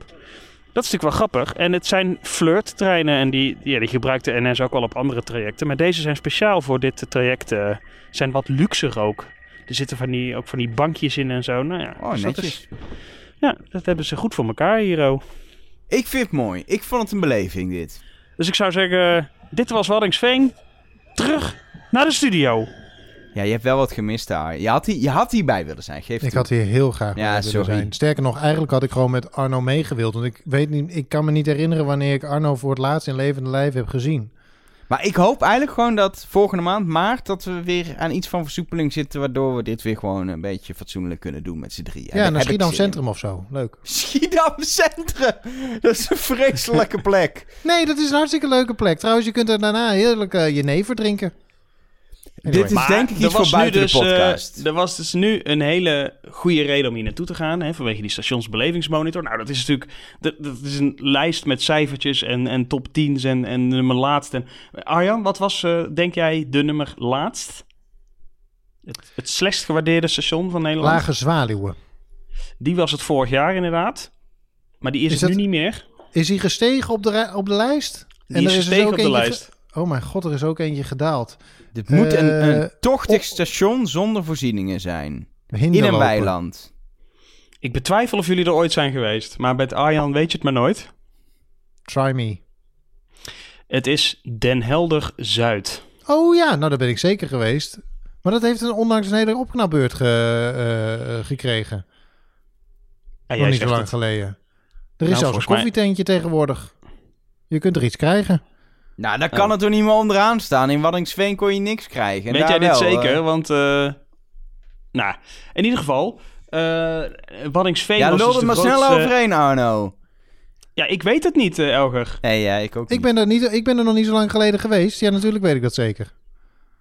Dat is natuurlijk wel grappig. En het zijn flirttreinen en die, ja, die gebruikt de NS ook wel op andere trajecten. Maar deze zijn speciaal voor dit traject. eh, zijn wat luxer ook. Er zitten van die, ook van die bankjes in en zo. Nou ja, Oh, dus dat netjes. is Ja, dat hebben ze goed voor elkaar, Hiro. Ik vind het mooi. Ik vond het een beleving, dit. Dus ik zou zeggen, dit was Waddingsveen. Terug naar de studio. Ja, je hebt wel wat gemist daar. Je had, hier, je had hierbij willen zijn, geef Ik toe. had hier heel graag Ja, bij willen sorry. zijn. Sterker nog, eigenlijk had ik gewoon met Arno meegewild. Want ik weet niet, ik kan me niet herinneren wanneer ik Arno voor het laatst in levende lijf heb gezien. Maar ik hoop eigenlijk gewoon dat volgende maand, maart, dat we weer aan iets van versoepeling zitten, waardoor we dit weer gewoon een beetje fatsoenlijk kunnen doen met z'n drieën. Ja, naar Schiedam. Centrum of zo. Leuk. Schiedam Centrum! Dat is een vreselijke plek. Nee, dat is een hartstikke leuke plek. Trouwens, je kunt er daarna heerlijk eh, je never drinken. Anyway. Dit is denk ik iets voor buiten dus, de podcast. eh, er was dus nu een hele goede reden om hier naartoe te gaan. Hè, vanwege die stationsbelevingsmonitor. Nou, dat is natuurlijk... Dat, dat is een lijst met cijfertjes en, en top 10's en, en nummer laatst. En, Arjan, wat was, eh, denk jij, de nummer laatst? Het, het slechtst gewaardeerde station van Nederland? Lage Zwaluwen. Die was het vorig jaar inderdaad. Maar die is, Is het dat- nu niet meer. Is hij gestegen op de, rij- op de lijst? Die er is dus gestegen ook op de lijst. Oh mijn god, er is ook eentje gedaald. Dit moet een, Eh, een tochtig op- station zonder voorzieningen zijn. In een weiland. Ik betwijfel of jullie er ooit zijn geweest. Maar bij het Arjan weet je het maar nooit. Try me. Het is Den Helder Zuid. Oh ja, nou daar ben ik zeker geweest. Maar dat heeft een, ondanks een hele opknapbeurt ge, eh, eh, gekregen. Ja, Nog niet zo lang het. geleden. Er is Nou, zelfs een mij- koffietentje tegenwoordig. Je kunt er iets krijgen. Nou, daar kan Oh. het toch niet meer onderaan staan. In Waddingsveen kon je niks krijgen. En Weet daar jij dit wel, zeker? eh. Want, eh, nou, in ieder geval, eh Waddingsveen ja, was dus de maar snel overheen, Arno. Ja, ik weet het niet, Elger. Nee, ja, ik ook Ik niet. ben, er niet, ik ben er nog niet zo lang geleden geweest. Ja, natuurlijk weet ik dat zeker.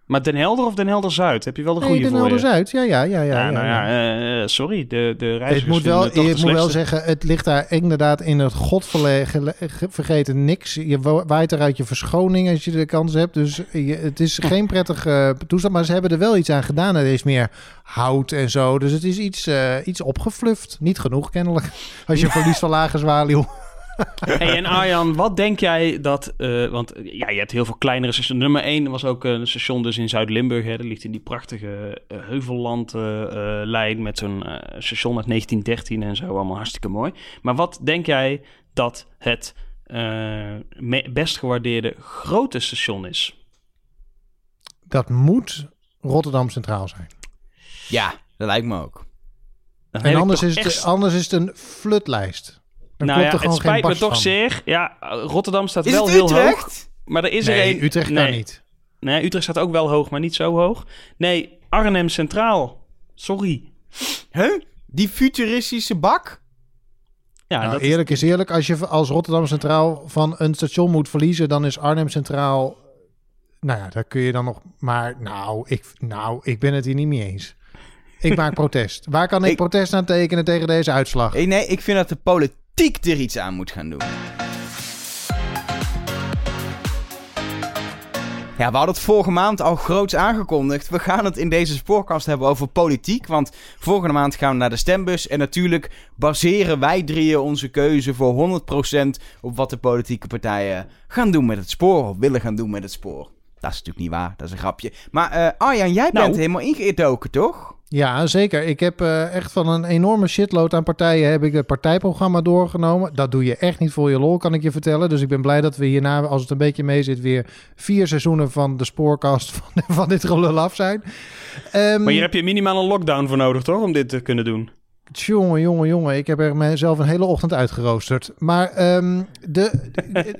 Maar Den Helder of Den Helder Zuid? Heb je wel de Nee, goede Den voor Helder je? Zuid. Ja, ja, ja. ja, Ja, nou ja. ja, eh, sorry, de, de reizigers Het moet wel, moet wel zeggen, het ligt daar inderdaad in het godvergeten niks. Je wa- waait eruit je verschoning als je de kans hebt. Dus je, het is geen prettig eh, toestand. Maar ze hebben er wel iets aan gedaan. Er is meer hout en zo. Dus het is iets, eh, iets opgefluft. Niet genoeg kennelijk. Als je verliest van lage zwaluw. Hey, en Arjan, wat denk jij dat... eh, want eh, ja, je hebt heel veel kleinere stations. Nummer 1 was ook een station dus in Zuid-Limburg. hè. Dat ligt in die prachtige uh, Heuvelland-lijn... met zo'n eh, station uit 1913 en zo. Allemaal hartstikke mooi. Maar wat denk jij dat het eh, me- best gewaardeerde grote station is? Dat moet Rotterdam Centraal zijn. Ja, dat lijkt me ook. Dan En anders is, het, echt- anders is het een flutlijst. Dan nou klopt ja, er gewoon het spijt geen me toch van. zeer. Ja, Rotterdam staat Is wel heel hoog. Utrecht? Maar er is er Nee, een... Utrecht nee. kan niet. Nee, Utrecht staat ook wel hoog, maar niet zo hoog. Nee, Arnhem Centraal. Sorry. Huh? Die futuristische bak? Ja, Nou, dat eerlijk is eerlijk, als je als Rotterdam Centraal van een station moet verliezen, dan is Arnhem Centraal. Nou ja, daar kun je dan nog. Maar nou, ik, nou, ik ben het hier niet mee eens. Ik maak protest. Waar kan ik, Ik- protest aan tekenen tegen deze uitslag? Eh, Nee, ik vind dat de politiek er iets aan moet gaan doen. Ja, we hadden het vorige maand al groots aangekondigd. We gaan het in deze spoorkast hebben over politiek. Want volgende maand gaan we naar de stembus. En natuurlijk baseren wij drieën onze keuze voor 100% op wat de politieke partijen gaan doen met het spoor. Of willen gaan doen met het spoor. Dat is natuurlijk niet waar, dat is een grapje. Maar eh, Arjan, jij Nou. bent helemaal ingedoken, toch? Ja, zeker. Ik heb eh, echt van een enorme shitload aan partijen heb ik het partijprogramma doorgenomen. Dat doe je echt niet voor je lol, kan ik je vertellen. Dus ik ben blij dat we hierna, als het een beetje mee zit, weer vier seizoenen van de spoorkast van, van dit gelul af zijn. Ehm, Maar hier heb je minimaal een lockdown voor nodig, toch? Om dit te kunnen doen. Jongen, jongen, jongen. Ik heb er mezelf een hele ochtend uitgeroosterd. Maar ehm, de,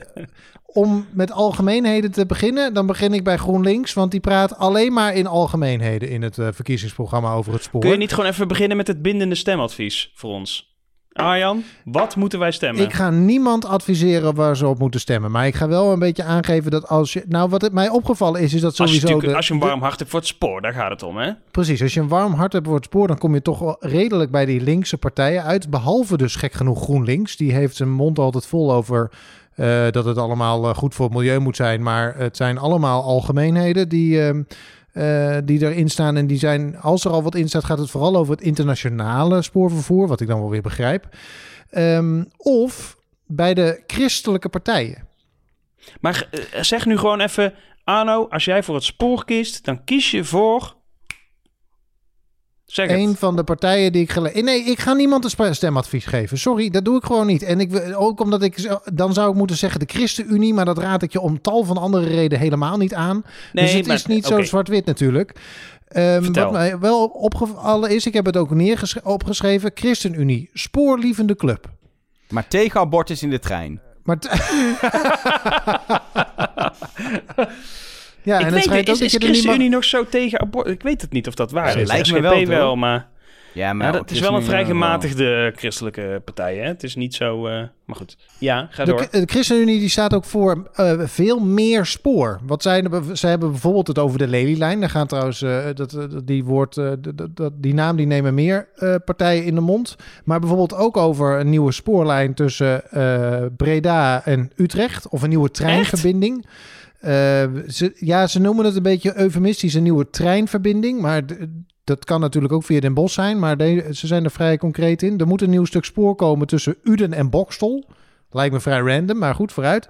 om met algemeenheden te beginnen, dan begin ik bij GroenLinks. Want die praat alleen maar in algemeenheden in het eh, verkiezingsprogramma over het spoor. Kun je niet gewoon even beginnen met het bindende stemadvies voor ons? Arjan, wat moeten wij stemmen? Ik ga niemand adviseren waar ze op moeten stemmen. Maar ik ga wel een beetje aangeven dat als je... Nou, wat het mij opgevallen is, is dat als, je sowieso... de- als je een warm hart hebt voor het spoor, daar gaat het om, hè? Precies, als je een warm hart hebt voor het spoor, dan kom je toch wel redelijk bij die linkse partijen uit. Behalve dus gek genoeg GroenLinks. Die heeft zijn mond altijd vol over eh, dat het allemaal eh, goed voor het milieu moet zijn. Maar het zijn allemaal algemeenheden die, ehm, eh, die erin staan. En die zijn, als er al wat in staat, gaat het vooral over het internationale spoorvervoer. Wat ik dan wel weer begrijp. Ehm, of bij de christelijke partijen. Maar eh, zeg nu gewoon even, Arno, als jij voor het spoor kiest, dan kies je voor Zeg het. een van de partijen die ik gele... Nee, ik ga niemand een stemadvies geven. Sorry, dat doe ik gewoon niet. En ik, ook omdat ik... Dan zou ik moeten zeggen de ChristenUnie, maar dat raad ik je om tal van andere redenen helemaal niet aan. Nee, dus het maar- is niet zo zwart-wit natuurlijk. Ehm, Vertel. wat mij wel opgevallen is, ik heb het ook neergesch- opgeschreven, ChristenUnie, spoorlievende club. Maar tegen abortus in de trein. Maar ja, ik en het weet ook is, dat is. ChristenUnie nog zo tegen abortus? Ik weet het niet of dat waar Ja, is. lijkt me wel, wel, maar... Ja, maar Ja, dat, het is wel een vrij ChristenUnie wel. gematigde christelijke partij, hè? Het is niet zo... eh, maar goed. Ja, ga De, door. de ChristenUnie die staat ook voor eh, veel meer spoor. Wat zij, zij hebben bijvoorbeeld het over de Lelylijn. Daar gaan trouwens, eh, dat, dat- die, woord, eh, dat- die naam die nemen meer eh, partijen in de mond. Maar bijvoorbeeld ook over een nieuwe spoorlijn tussen eh, Breda en Utrecht. Of een nieuwe treinverbinding. Eh, ze, ja, ze noemen het een beetje eufemistisch een nieuwe treinverbinding. Maar dat kan natuurlijk ook via Den Bosch zijn. Maar de- ze zijn er vrij concreet in. Er moet een nieuw stuk spoor komen tussen Uden en Bokstel. Lijkt me vrij random, maar goed, vooruit.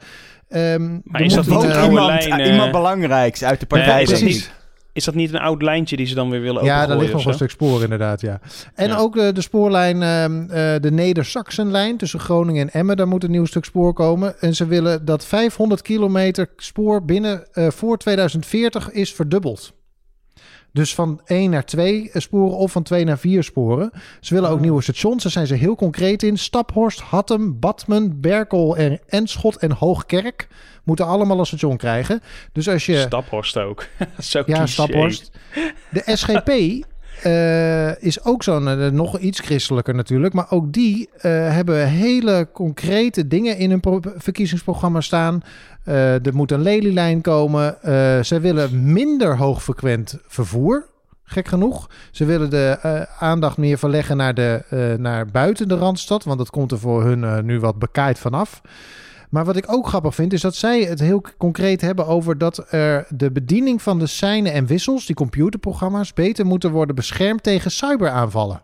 Ehm, Maar er is moet dat niet eh, iemand, lijn, eh, iemand belangrijks uit de partij. precies. Is dat niet een oud lijntje die ze dan weer willen Ja, daar ligt nog een stuk spoor inderdaad, ja. En Ja. ook de, de spoorlijn, ehm, eh, de Neder-Saxenlijn tussen Groningen en Emmen. Daar moet een nieuw stuk spoor komen. En ze willen dat 500 kilometer spoor binnen eh, voor 2040 is verdubbeld. Dus van 1 naar 2 sporen of van 2 naar 4 sporen. Ze willen ook nieuwe stations. Daar zijn ze heel concreet in. Staphorst, Hattem, Badmen, Berkel, en Enschot en Hoogkerk moeten allemaal een station krijgen. Dus als je... Staphorst ook. zo Ja, cliché. Staphorst. De SGP eh, is ook zo'n, eh, nog iets christelijker natuurlijk. Maar ook die eh, hebben hele concrete dingen in hun pro- verkiezingsprogramma staan. Er moet een lelielijn komen. Zij willen minder hoogfrequent vervoer. Gek genoeg. Ze willen de aandacht meer verleggen naar, de, naar buiten de Randstad. Want dat komt er voor hun nu wat bekaaid vanaf. Maar wat ik ook grappig vind, is dat zij het heel concreet hebben over dat er de bediening van de seinen en wissels, die computerprogramma's, beter moeten worden beschermd tegen cyberaanvallen.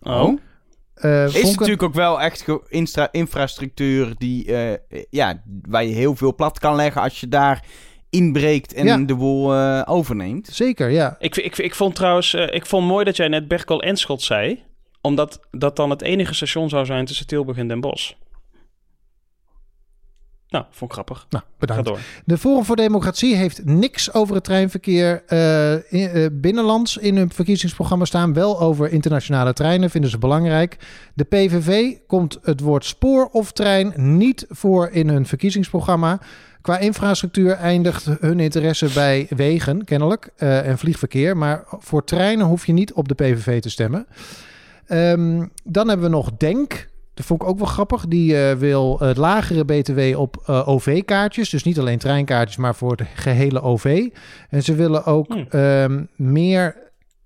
Oh, Eh, Is vond ik- natuurlijk ook wel echt infrastructuur die, eh, ja, waar je heel veel plat kan leggen als je daar inbreekt en Ja. de boel eh, overneemt. Zeker, ja. ik, ik, ik vond trouwens... ik vond mooi dat jij net Berkel en Schot zei. Omdat dat dan het enige station zou zijn tussen Tilburg en Den Bosch. Nou, vond ik grappig. Nou, bedankt. De Forum voor Democratie heeft niks over het treinverkeer eh, in- eh, binnenlands in hun verkiezingsprogramma staan. Wel over internationale treinen, vinden ze belangrijk. De PVV komt het woord spoor of trein niet voor in hun verkiezingsprogramma. Qua infrastructuur eindigt hun interesse bij wegen, kennelijk, eh, en vliegverkeer. Maar voor treinen hoef je niet op de PVV te stemmen. Ehm, dan hebben we nog Denk. Dat vond ik ook wel grappig. Die eh, wil het lagere BTW op eh, OV-kaartjes. Dus niet alleen treinkaartjes, maar voor het gehele OV. En ze willen ook Hmm. ehm, meer,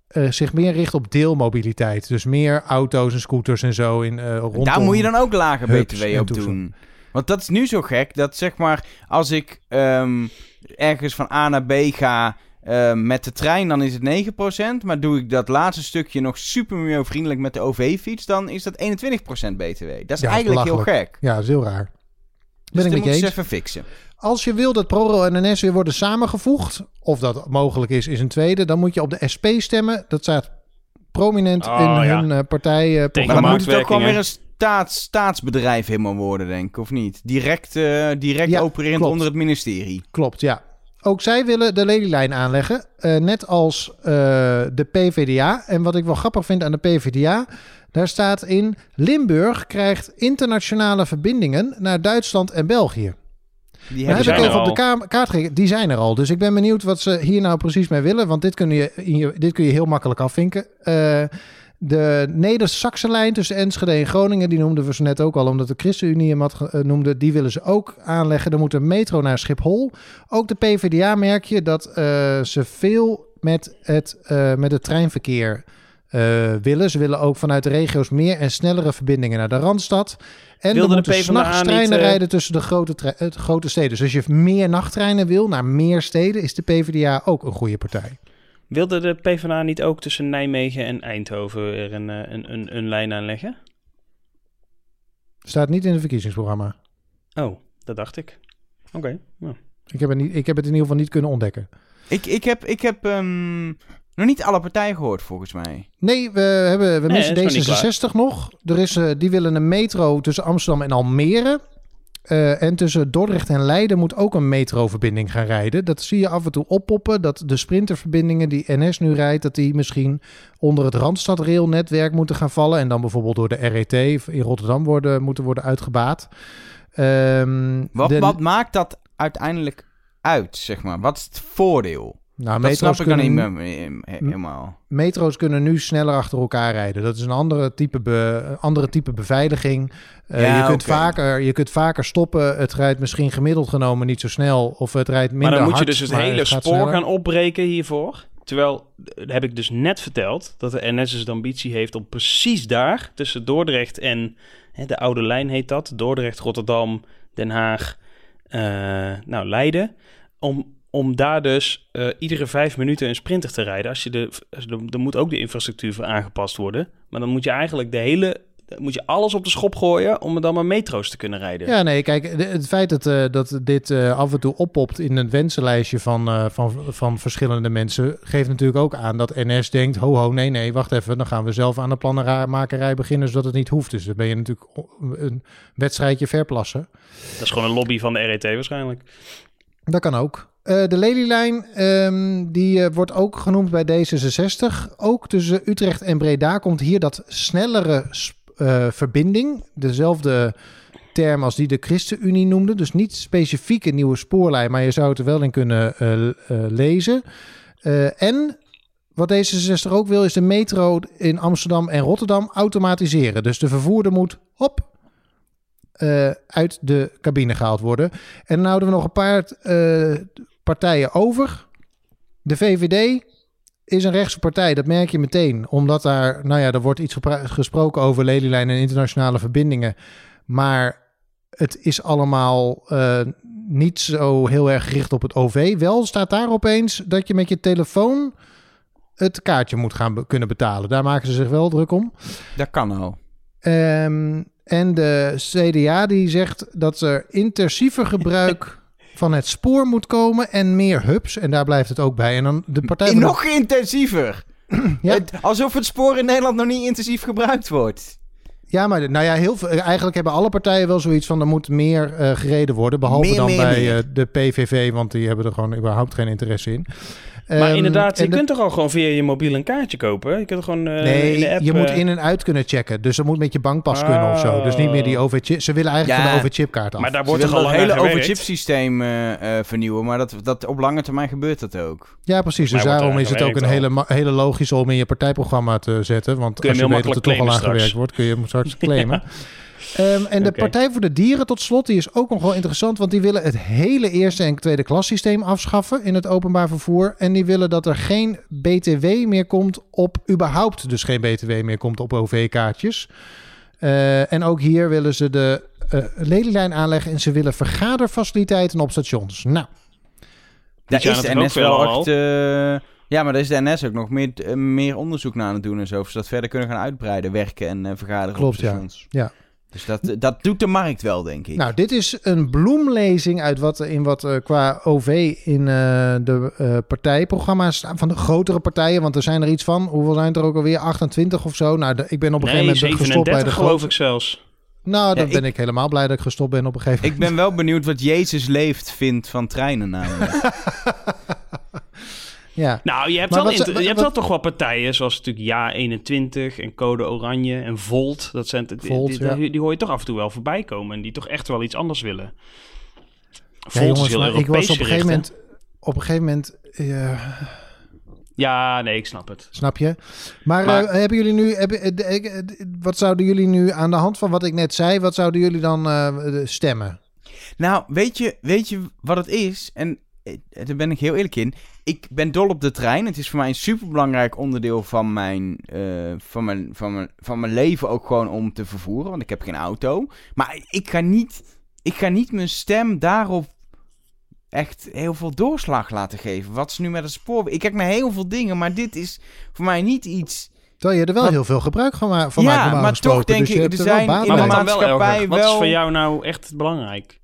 eh, zich meer richten op deelmobiliteit. Dus meer auto's en scooters en zo in, eh rondom. Daar moet je dan ook lage hubs BTW op doen. Want dat is nu zo gek dat zeg maar als ik ehm, ergens van A naar B ga ehm, met de trein, dan is het 9%. Maar doe ik dat laatste stukje nog super milieuvriendelijk met de OV-fiets, dan is dat 21% BTW. Dat is Ja, eigenlijk heel gek. Ja, dat is heel raar. Dus Ben ik dat met je eens. even fixen. Als je wil dat ProRail en NS weer worden samengevoegd, of dat mogelijk is, is een tweede, dan moet je op de SP stemmen. Dat staat prominent Oh, in ja. hun uh, Maar Tegen dan moet het ook gewoon weer een staats, staatsbedrijf helemaal worden, denk ik, of niet? Direct, eh, direct Ja, opererend klopt. onder het ministerie. Klopt, ja. Ook zij willen de lelielijn aanleggen, eh, net als eh, de PvdA. En wat ik wel grappig vind aan de PvdA, daar staat in... Limburg krijgt internationale verbindingen naar Duitsland en België. Die Daar heb ik er even op de kaart gekeken. Die zijn er al. Dus ik ben benieuwd wat ze hier nou precies mee willen. Want dit kun je, in je, dit kun je heel makkelijk afvinken. Eh, de Neder-Saxe-lijn tussen Enschede en Groningen... die noemden we zo net ook al, omdat de ChristenUnie hem had eh, noemde... die willen ze ook aanleggen. Er moet een metro naar Schiphol. Ook de PvdA merk je dat eh, ze veel met het, eh, met het treinverkeer willen. Ze willen ook vanuit de regio's meer en snellere verbindingen naar de Randstad. En Wilde er de moeten s'nachts treinen rijden tussen de grote, tre- grote steden. Dus als je meer nachttreinen wil naar meer steden... is de PvdA ook een goede partij. Wilde de PvdA niet ook tussen Nijmegen en Eindhoven weer een, eh, een, een, een lijn aanleggen? Staat niet in het verkiezingsprogramma. Oh, dat dacht ik. Oké. nou. Ik heb, het niet, ik heb het in ieder geval niet kunnen ontdekken. Ik, ik heb, ik heb ehm, Nog niet alle partijen gehoord, volgens mij. Nee, we, hebben, we Nee, missen dat is nog niet D66 nog. Er is, eh, die willen een metro tussen Amsterdam en Almere. Eh, en tussen Dordrecht en Leiden moet ook een metroverbinding gaan rijden. Dat zie je af en toe oppoppen. Dat de sprinterverbindingen die NS nu rijdt... dat die misschien onder het Randstadrailnetwerk moeten gaan vallen. En dan bijvoorbeeld door de RET in Rotterdam worden, moeten worden uitgebaat. Ehm, Wat, de- wat maakt dat uiteindelijk uit, zeg maar? Wat is het voordeel? Nou, dat metro's snap ik dan niet meer- he- helemaal. Metro's kunnen nu sneller achter elkaar rijden. Dat is een andere type, be- andere type beveiliging. Eh, Ja, je, kunt vaker, je kunt vaker stoppen. Het rijdt misschien gemiddeld genomen niet zo snel. Of het rijdt minder Maar dan moet je hard, dus het hele spoor sneller. gaan opbreken hiervoor. Terwijl, eh, heb ik dus net verteld, dat de NS dus de ambitie heeft om precies daar, tussen Dordrecht en hè, de oude lijn heet dat, Dordrecht, Rotterdam, Den Haag, eh, nou Leiden, om, om daar dus eh, iedere vijf minuten een sprinter te rijden. Als je de, er moet ook de infrastructuur voor aangepast worden. Maar dan moet je eigenlijk de hele, dan moet je alles op de schop gooien om er dan maar metro's te kunnen rijden. Ja, nee, kijk, het feit dat, eh, dat dit eh, af en toe oppopt in een wensenlijstje van, van, van verschillende mensen, geeft natuurlijk ook aan dat NS denkt, ho ho, nee, nee, wacht even, dan gaan we zelf aan de plannenmakerij beginnen, zodat het niet hoeft. Dus dan ben je natuurlijk een wedstrijdje verplassen. Dat is gewoon een lobby van de RET waarschijnlijk. Dat kan ook. Eh, de Lelylijn, ehm, die eh, wordt ook genoemd bij D66. Ook tussen Utrecht en Breda komt hier dat snellere eh, verbinding. Dezelfde term als die de ChristenUnie noemde. Dus niet specifiek een nieuwe spoorlijn, maar je zou het er wel in kunnen lezen. En wat D66 ook wil, is de metro in Amsterdam en Rotterdam automatiseren. Dus de vervoerder moet, eh, uit de cabine gehaald worden. En dan houden we nog een paar partijen over. De VVD is een rechtse partij, dat merk je meteen. Omdat daar, nou ja, er wordt iets gesproken over lelielijn en internationale verbindingen. Maar het is allemaal eh, niet zo heel erg gericht op het OV. Wel staat daar opeens dat je met je telefoon het kaartje moet gaan be- kunnen betalen. Daar maken ze zich wel druk om. Dat kan al. Ehm, en de CDA die zegt dat er intensiever gebruik van het spoor moet komen en meer hubs. En daar blijft het ook bij. En dan de partij van de- Nog intensiever. Ja. Het- alsof het spoor in Nederland nog niet intensief gebruikt wordt. Ja, maar nou ja, heel veel, eigenlijk hebben alle partijen wel zoiets van er moet meer eh, gereden worden. Behalve Meer, dan meer, bij meer. eh, de PVV, want die hebben er gewoon überhaupt geen interesse in. Maar Ehm, inderdaad, je de- kunt toch al gewoon via je mobiel een kaartje kopen? Je kunt er gewoon eh, Nee, in de app... je moet eh, in en uit kunnen checken. Dus dat moet met je bankpas kunnen of zo. Dus niet meer die OV-chip. Ze willen eigenlijk Ja. van de OV-chipkaart af. Maar daar wordt toch al het lang hele overchip systeem eh, vernieuwen, maar dat, dat op lange termijn gebeurt dat ook. Ja, precies. Dus daarom is het ook een al. hele, hele logische om in je partijprogramma te zetten. Want Kun je als je weet dat er toch al aan makkelijk gewerkt claimen wordt, kun je hem straks claimen. Ehm, en de. Partij voor de Dieren tot slot, die is ook nog wel interessant. Want die willen het hele eerste en tweede klassysteem afschaffen in het openbaar vervoer. En die willen dat er geen BTW meer komt op, überhaupt dus geen BTW meer komt op OV-kaartjes. Eh, en ook hier willen ze de eh lelielijn aanleggen en ze willen vergaderfaciliteiten op stations. Nou, Daar jaar is de NS ook wel eh, ja, maar daar is de NS ook nog meer, meer onderzoek naar aan het doen en zo. Zodat ze dat verder kunnen gaan uitbreiden, werken en eh, vergaderen Klopt, op ja. stations. Ja. Dus dat, dat doet de markt wel, denk ik. Nou, dit is een bloemlezing uit wat in wat eh, qua OV in eh, de eh, partijprogramma's staan van de grotere partijen. Want er zijn er iets van, hoeveel zijn het er ook alweer? 28 of zo. Nou, de- ik ben op een Nee, gegeven moment gestopt bij de 37 geloof grote. ik zelfs. Nou, dan Ja, ben ik helemaal blij dat ik gestopt ben op een gegeven Ik moment. ben wel benieuwd wat Jezus leeft vindt van treinen namelijk. Ja. Nou, je hebt, Maar wel, wat inter- ze- je hebt wat- wel toch wel partijen, zoals natuurlijk Ja 21 en Code Oranje en Volt. Dat zijn, die, Volt, die, ja. die, die hoor je toch af en toe wel voorbij komen. En die toch echt wel iets anders willen. Volt Ja, is jongens, heel maar ik was op een gegeven moment... Op een gegeven moment, eh? Ja, nee, ik snap het. snap je? Maar, Maar- eh, hebben jullie nu, hebben, eh, de- wat zouden jullie nu aan de hand van wat ik net zei, wat zouden jullie dan eh, stemmen? Nou, weet je, weet je wat het is? En daar ben ik heel eerlijk in. Ik ben dol op de trein. Het is voor mij een superbelangrijk onderdeel van mijn, eh, van, mijn, van, mijn, van mijn leven ook gewoon om te vervoeren. Want ik heb geen auto. Maar ik ga niet, ik ga niet mijn stem daarop echt heel veel doorslag laten geven. Wat is nu met het spoor? Ik kijk naar heel veel dingen, maar dit is voor mij niet iets... Terwijl je er wel Wat- heel veel gebruik van, ma- van Ja, maakt normaal maar gesproken. toch denk dus je ik, er er wel zijn baat in de wel, maatschappij? Wat is voor jou nou echt belangrijk?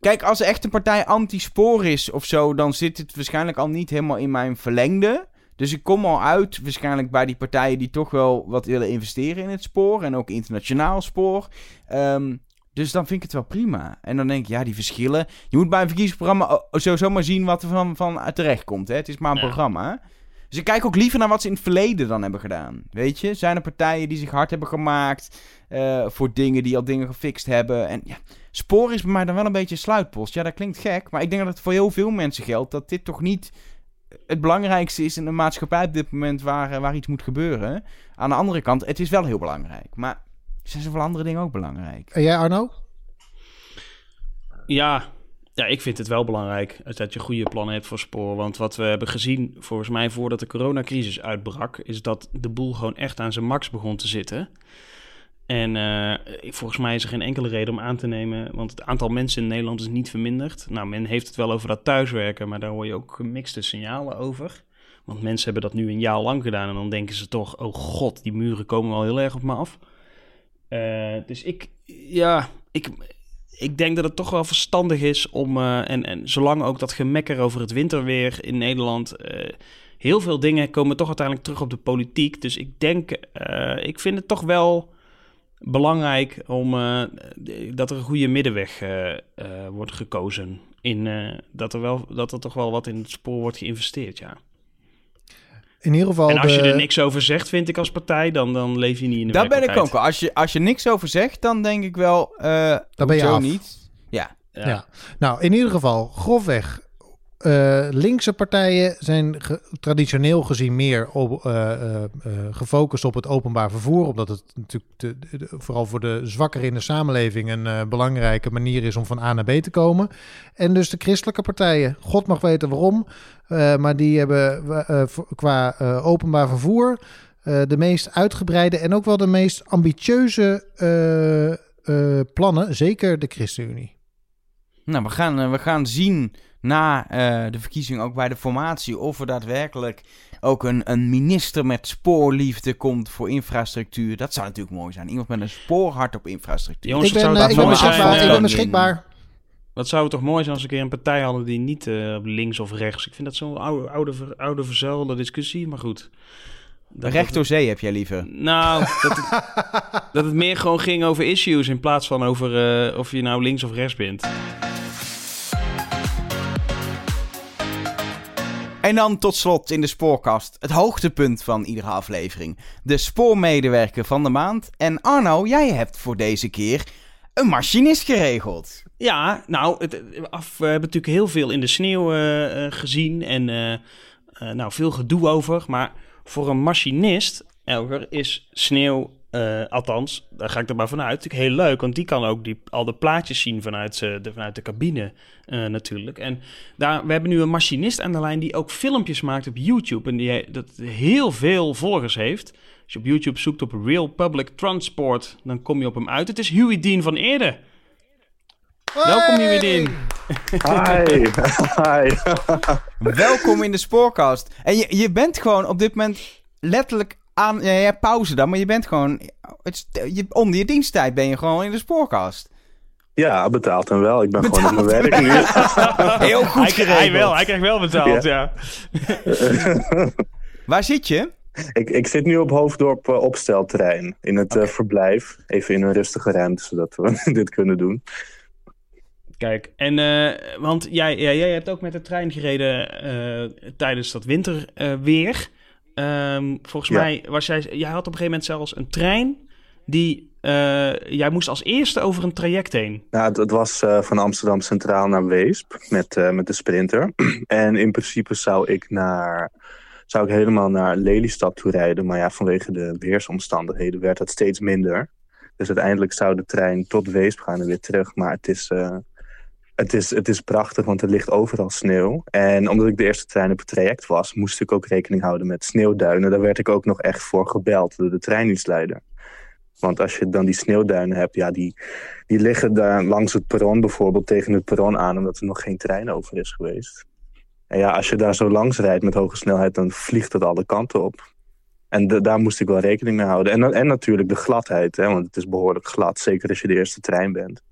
Kijk, als er echt een partij anti-spoor is of zo, dan zit het waarschijnlijk al niet helemaal in mijn verlengde. Dus ik kom al uit waarschijnlijk bij die partijen die toch wel wat willen investeren in het spoor. En ook internationaal spoor. Ehm, dus dan vind ik het wel prima. En dan denk ik, ja, die verschillen. Je moet bij een verkiezingsprogramma sowieso maar zien wat er van, van terecht komt. Hè? Het is maar een programma. Dus ik kijk ook liever naar wat ze in het verleden dan hebben gedaan. Weet je, zijn er partijen die zich hard hebben gemaakt uh, voor dingen die al dingen gefixt hebben. En ja, spoor is bij mij dan wel een beetje sluitpost. Ja, dat klinkt gek, maar ik denk dat het voor heel veel mensen geldt dat dit toch niet het belangrijkste is in de maatschappij op dit moment waar, eh, waar iets moet gebeuren. Aan de andere kant, het is wel heel belangrijk. Maar er zijn zoveel andere dingen ook belangrijk. En jij Arno? Ja, ja, ik vind het wel belangrijk dat je goede plannen hebt voor spoor. Want wat we hebben gezien, volgens mij voordat de coronacrisis uitbrak, is dat de boel gewoon echt aan zijn max begon te zitten. En uh, volgens mij is er geen enkele reden om aan te nemen, want het aantal mensen in Nederland is niet verminderd. Nou, men heeft het wel over dat thuiswerken, maar daar hoor je ook gemixte signalen over. Want mensen hebben dat nu een jaar lang gedaan en dan denken ze toch, oh god, die muren komen wel heel erg op me af. Uh, dus ik, ja, ik, ik denk dat het toch wel verstandig is om, uh, en, en zolang ook dat gemekker over het winterweer in Nederland, heel veel dingen komen toch uiteindelijk terug op de politiek. Dus ik denk, ik vind het toch wel belangrijk om, dat er een goede middenweg wordt gekozen. In, dat, er wel, dat er toch wel wat in het spoor wordt geïnvesteerd, ja. In ieder geval. En als je er niks over zegt, vind ik als partij, dan, dan leef je niet in de Daar ben ik ook. Als je, als je niks over zegt, dan denk ik wel. dan ben je af. niet. Ja. ja. ja. Nou, in ieder geval, grofweg uh, linkse partijen zijn traditioneel gezien meer op, uh, uh, gefocust op het openbaar vervoer, omdat het natuurlijk de, vooral voor de zwakkeren in de samenleving een belangrijke manier is om van A naar B te komen. En dus de christelijke partijen, God mag weten waarom, maar die hebben qua openbaar vervoer de meest uitgebreide en ook wel de meest ambitieuze plannen, zeker de ChristenUnie. Nou, we gaan, we gaan zien na uh, de verkiezing ook bij de formatie of er daadwerkelijk ook een, een minister met spoorliefde komt voor infrastructuur. Dat zou natuurlijk mooi zijn. Iemand met een spoorhart op infrastructuur. Jongens, ik ben, uh, ik ben beschikbaar. ik ben beschikbaar. Zou het toch mooi zijn als we een keer een partij hadden die niet uh, links of rechts. Ik vind dat zo'n oude, oude, oude verzuilde discussie, maar goed. Dat Recht door zee heb jij liever? Nou, dat het, dat het meer gewoon ging over issues in plaats van over uh, of je nou links of rechts bent. En dan tot slot in de spoorkast het hoogtepunt van iedere aflevering. De spoormedewerker van de maand. En Arno, jij hebt voor deze keer een machinist geregeld. Ja, nou, het, af, we hebben natuurlijk heel veel in de sneeuw uh, gezien en uh, nou, veel gedoe over. Maar voor een machinist, Elger, is sneeuw uh, althans, daar ga ik er maar vanuit. Heel leuk, want die kan ook die, al de plaatjes zien vanuit, uh, de, vanuit de cabine uh, natuurlijk. En daar, we hebben nu een machinist aan de lijn die ook filmpjes maakt op YouTube. En die dat heel veel volgers heeft. Als je op YouTube zoekt op Real Public Transport, dan kom je op hem uit. Het is Huey Dean van Eerde. Welkom Huey Dean. Hi. Hi. Welkom in de Spoorcast. En je, je bent gewoon op dit moment letterlijk aan... Ja, hebt pauze dan, maar je bent gewoon... Het, je, onder je diensttijd ben je gewoon in de spoorkast. Ja, betaald hem wel. Ik ben gewoon op mijn werk nu. Heel goed hij, hij, wel, hij krijgt wel betaald, ja. Waar zit je? Ik, ik zit nu op Hoofddorp uh, opstelterrein. In het uh, verblijf. Even in een rustige ruimte, zodat we dit kunnen doen. Kijk, en uh, want jij, ja, jij hebt ook met de trein gereden tijdens dat winterweer. Um, volgens mij was jij, jij had op een gegeven moment zelfs een trein die, uh, jij moest als eerste over een traject heen. Nou, het, het was uh, van Amsterdam Centraal naar Weesp met, uh, met de Sprinter. en in principe zou ik naar, zou ik helemaal naar Lelystad toe rijden. Maar ja, vanwege de weersomstandigheden werd dat steeds minder. Dus uiteindelijk zou de trein tot Weesp gaan en weer terug. Maar het is, het is, het is prachtig, want er ligt overal sneeuw. En omdat ik de eerste trein op het traject was, moest ik ook rekening houden met sneeuwduinen. Daar werd ik ook nog echt voor gebeld door de treindienstleider. Want als je dan die sneeuwduinen hebt, ja, die, die liggen daar langs het perron bijvoorbeeld tegen het perron aan, omdat er nog geen trein over is geweest. En ja, als je daar zo langs rijdt met hoge snelheid, dan vliegt het alle kanten op. En daar moest ik wel rekening mee houden. En, en natuurlijk de gladheid, hè, want het is behoorlijk glad, zeker als je de eerste trein bent.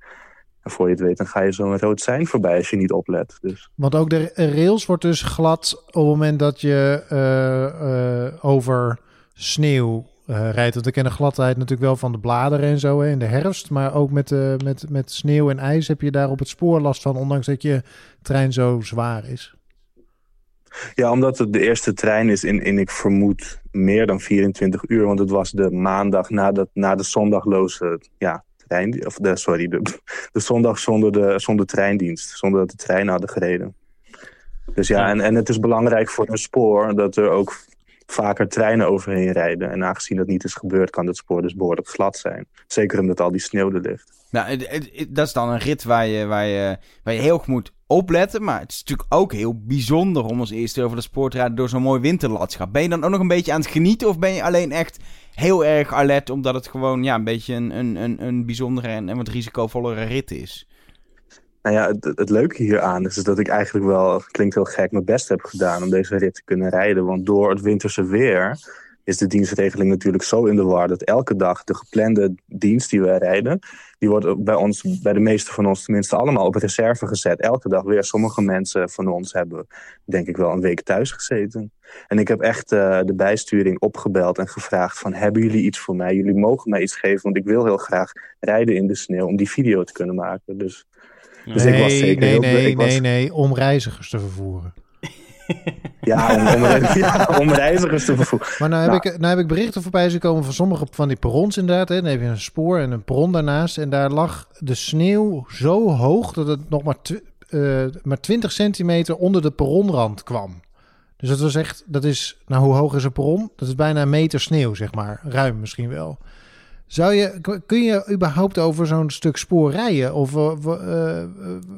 En voor je het weet, dan ga je zo'n rood sein voorbij als je niet oplet. Dus. Want ook de rails wordt dus glad op het moment dat je uh, uh, over sneeuw uh, rijdt. Want ik ken de gladheid natuurlijk wel van de bladeren en zo hè, in de herfst. Maar ook met, met, met sneeuw en ijs heb je daar op het spoor last van, ondanks dat je trein zo zwaar is. Ja, omdat het de eerste trein is in, in ik vermoed meer dan 24 uur. Want het was de maandag na de, na de zondagloze ja, trein. Of de, sorry, de, de zondag zonder, de, zonder treindienst. Zonder dat de treinen hadden gereden. Dus ja, en, en het is belangrijk voor een spoor dat er ook vaker treinen overheen rijden. En aangezien dat niet is gebeurd, kan het spoor dus behoorlijk glad zijn. Zeker omdat al die sneeuw er ligt. Nou, dat is dan een rit waar je, waar je, waar je heel goed moet opletten. Maar het is natuurlijk ook heel bijzonder om als eerste over de spoor te rijden door zo'n mooi winterlandschap. Ben je dan ook nog een beetje aan het genieten of ben je alleen echt heel erg alert omdat het gewoon ja, een beetje een, een, een, een bijzondere en, wat risicovollere rit is? Nou ja, het, het leuke hieraan is dat ik eigenlijk wel, klinkt heel gek, mijn best heb gedaan om deze rit te kunnen rijden. Want door het winterse weer is de dienstregeling natuurlijk zo in de war dat elke dag de geplande dienst die wij rijden, die wordt bij ons, bij de meeste van ons tenminste, allemaal op reserve gezet. Elke dag weer. Sommige mensen van ons hebben, denk ik wel, een week thuis gezeten. En ik heb echt uh, de bijsturing opgebeld en gevraagd van, hebben jullie iets voor mij? Jullie mogen mij iets geven, want ik wil heel graag rijden in de sneeuw om die video te kunnen maken. Dus, dus nee, ik was zeker nee, heel nee, was... nee, nee, om reizigers te vervoeren. Ja, om, om, ja, om reizigers te vervoeren. Maar nou heb, nou. Ik, nou heb ik berichten voorbij gekomen van sommige van die perrons inderdaad. Hè. Dan heb je een spoor en een perron daarnaast. En daar lag de sneeuw zo hoog dat het nog maar, uh, maar 20 centimeter onder de perronrand kwam. Dus dat was echt, dat is, nou hoe hoog is een perron? Dat is bijna een meter sneeuw, zeg maar. Ruim misschien wel. Zou je, kun je überhaupt over zo'n stuk spoor rijden? Of uh, uh,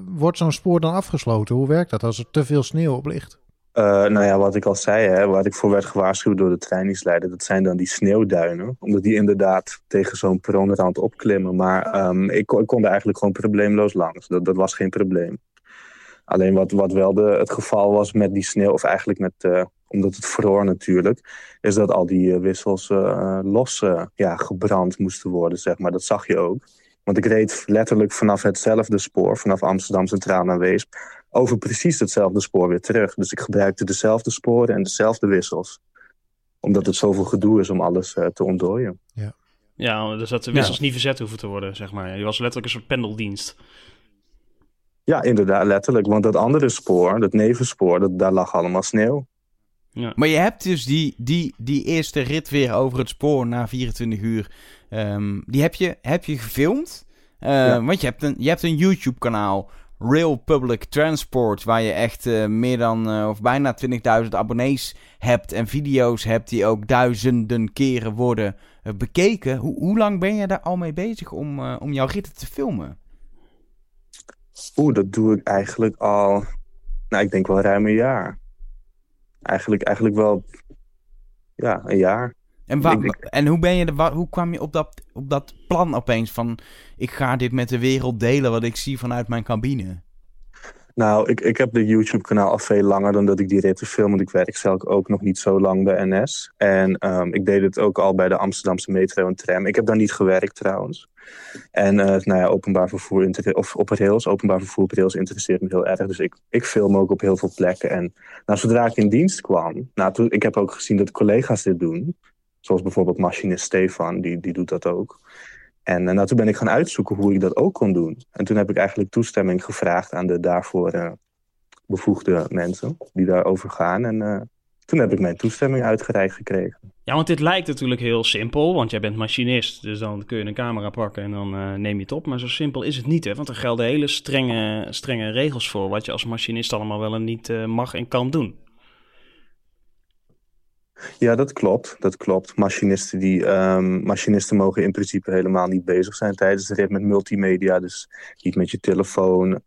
wordt zo'n spoor dan afgesloten? Hoe werkt dat als er te veel sneeuw op ligt? Uh, nou ja, wat ik al zei, hè, waar ik voor werd gewaarschuwd door de trainingsleider, dat zijn dan die sneeuwduinen. Omdat die inderdaad tegen zo'n perronrand opklimmen. Maar um, ik, ik, kon er eigenlijk gewoon probleemloos langs. Dat, dat was geen probleem. Alleen wat, wat wel de, het geval was met die sneeuw, of eigenlijk met, uh, omdat het vroor natuurlijk, is dat al die uh, wissels los ja, gebrand moesten worden, zeg maar. Dat zag je ook. Want ik reed letterlijk vanaf hetzelfde spoor, vanaf Amsterdam Centraal naar Weesp, over precies hetzelfde spoor weer terug. Dus ik gebruikte dezelfde sporen en dezelfde wissels. Omdat het zoveel gedoe is om alles uh, te ontdooien. Ja. ja, dus dat de wissels ja. niet verzet hoeven te worden, zeg maar. Je was letterlijk een soort pendeldienst. Ja, inderdaad, letterlijk. Want dat andere spoor, dat nevenspoor, dat, daar lag allemaal sneeuw. Ja. Maar je hebt dus die, die, die eerste rit weer over het spoor na 24 uur. Um, die heb je, heb je gefilmd. Uh, ja. Want je hebt een, je hebt een YouTube-kanaal. Rail Public Transport, waar je echt uh, meer dan uh, of bijna 20.000 abonnees hebt en video's hebt die ook duizenden keren worden uh, bekeken. Ho hoe lang ben je daar al mee bezig om, om jouw ritten te filmen? Oeh, dat doe ik eigenlijk al, nou ik denk wel ruim een jaar. Eigenlijk, eigenlijk wel, ja, een jaar. En, en hoe, ben je de, hoe kwam je op dat, op dat plan opeens van... ik ga dit met de wereld delen wat ik zie vanuit mijn cabine? Nou, ik, ik heb de YouTube-kanaal al veel langer dan dat ik die ritten film. Want ik werk zelf ook nog niet zo lang bij NS. En um, ik deed het ook al bij de Amsterdamse metro en tram. Ik heb daar niet gewerkt trouwens. En uh, nou ja, openbaar vervoer, of op rails, openbaar vervoer op rails interesseert me heel erg. Dus ik, ik film ook op heel veel plekken. En nou, zodra ik in dienst kwam, nou, toen, ik heb ook gezien dat collega's dit doen. Zoals bijvoorbeeld machinist Stefan, die, die doet dat ook. En uh, nou, toen ben ik gaan uitzoeken hoe ik dat ook kon doen. En toen heb ik eigenlijk toestemming gevraagd aan de daarvoor uh, bevoegde mensen die daarover gaan. En uh, toen heb ik mijn toestemming uitgereikt gekregen. Ja, want dit lijkt natuurlijk heel simpel, want jij bent machinist. Dus dan kun je een camera pakken en dan neem je het op. Maar zo simpel is het niet, hè? Want er gelden hele strenge, strenge regels voor... wat je als machinist allemaal wel en niet mag en kan doen. Ja, dat klopt. Dat klopt. Machinisten, die, um, machinisten mogen in principe helemaal niet bezig zijn tijdens de rit met multimedia. Dus niet met je telefoon.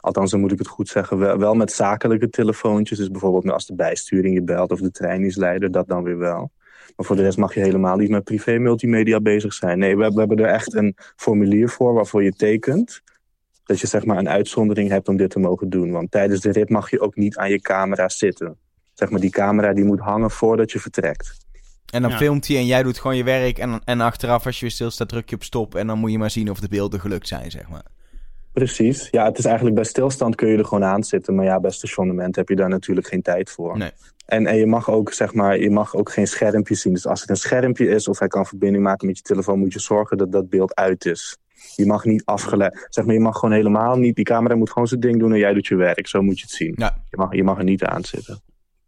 Althans, dan moet ik het goed zeggen. Wel, met zakelijke telefoontjes. Dus bijvoorbeeld als de bijsturing je belt of de trein is leider, dat dan weer wel. Maar voor de rest mag je helemaal niet met privé multimedia bezig zijn. Nee, we, we hebben er echt een formulier voor waarvoor je tekent dat je zeg maar een uitzondering hebt om dit te mogen doen. Want tijdens de rit mag je ook niet aan je camera zitten zeg maar, die camera die moet hangen voordat je vertrekt. En dan filmt hij en jij doet gewoon je werk. En, en achteraf, als je weer stilstaat, druk je op stop. En dan moet je maar zien of de beelden gelukt zijn, zeg maar. Precies. Ja, het is eigenlijk bij stilstand kun je er gewoon aan zitten. Maar ja, bij stationnement heb je daar natuurlijk geen tijd voor. Nee. En, en je mag ook, zeg maar, je mag ook geen schermpje zien. Dus als het een schermpje is of hij kan verbinding maken met je telefoon, moet je zorgen dat dat beeld uit is. Je mag niet afgeleid. Zeg maar, je mag gewoon helemaal niet. Die camera moet gewoon zijn ding doen en jij doet je werk. Zo moet je het zien. Ja. Je, mag, je mag er niet aan zitten.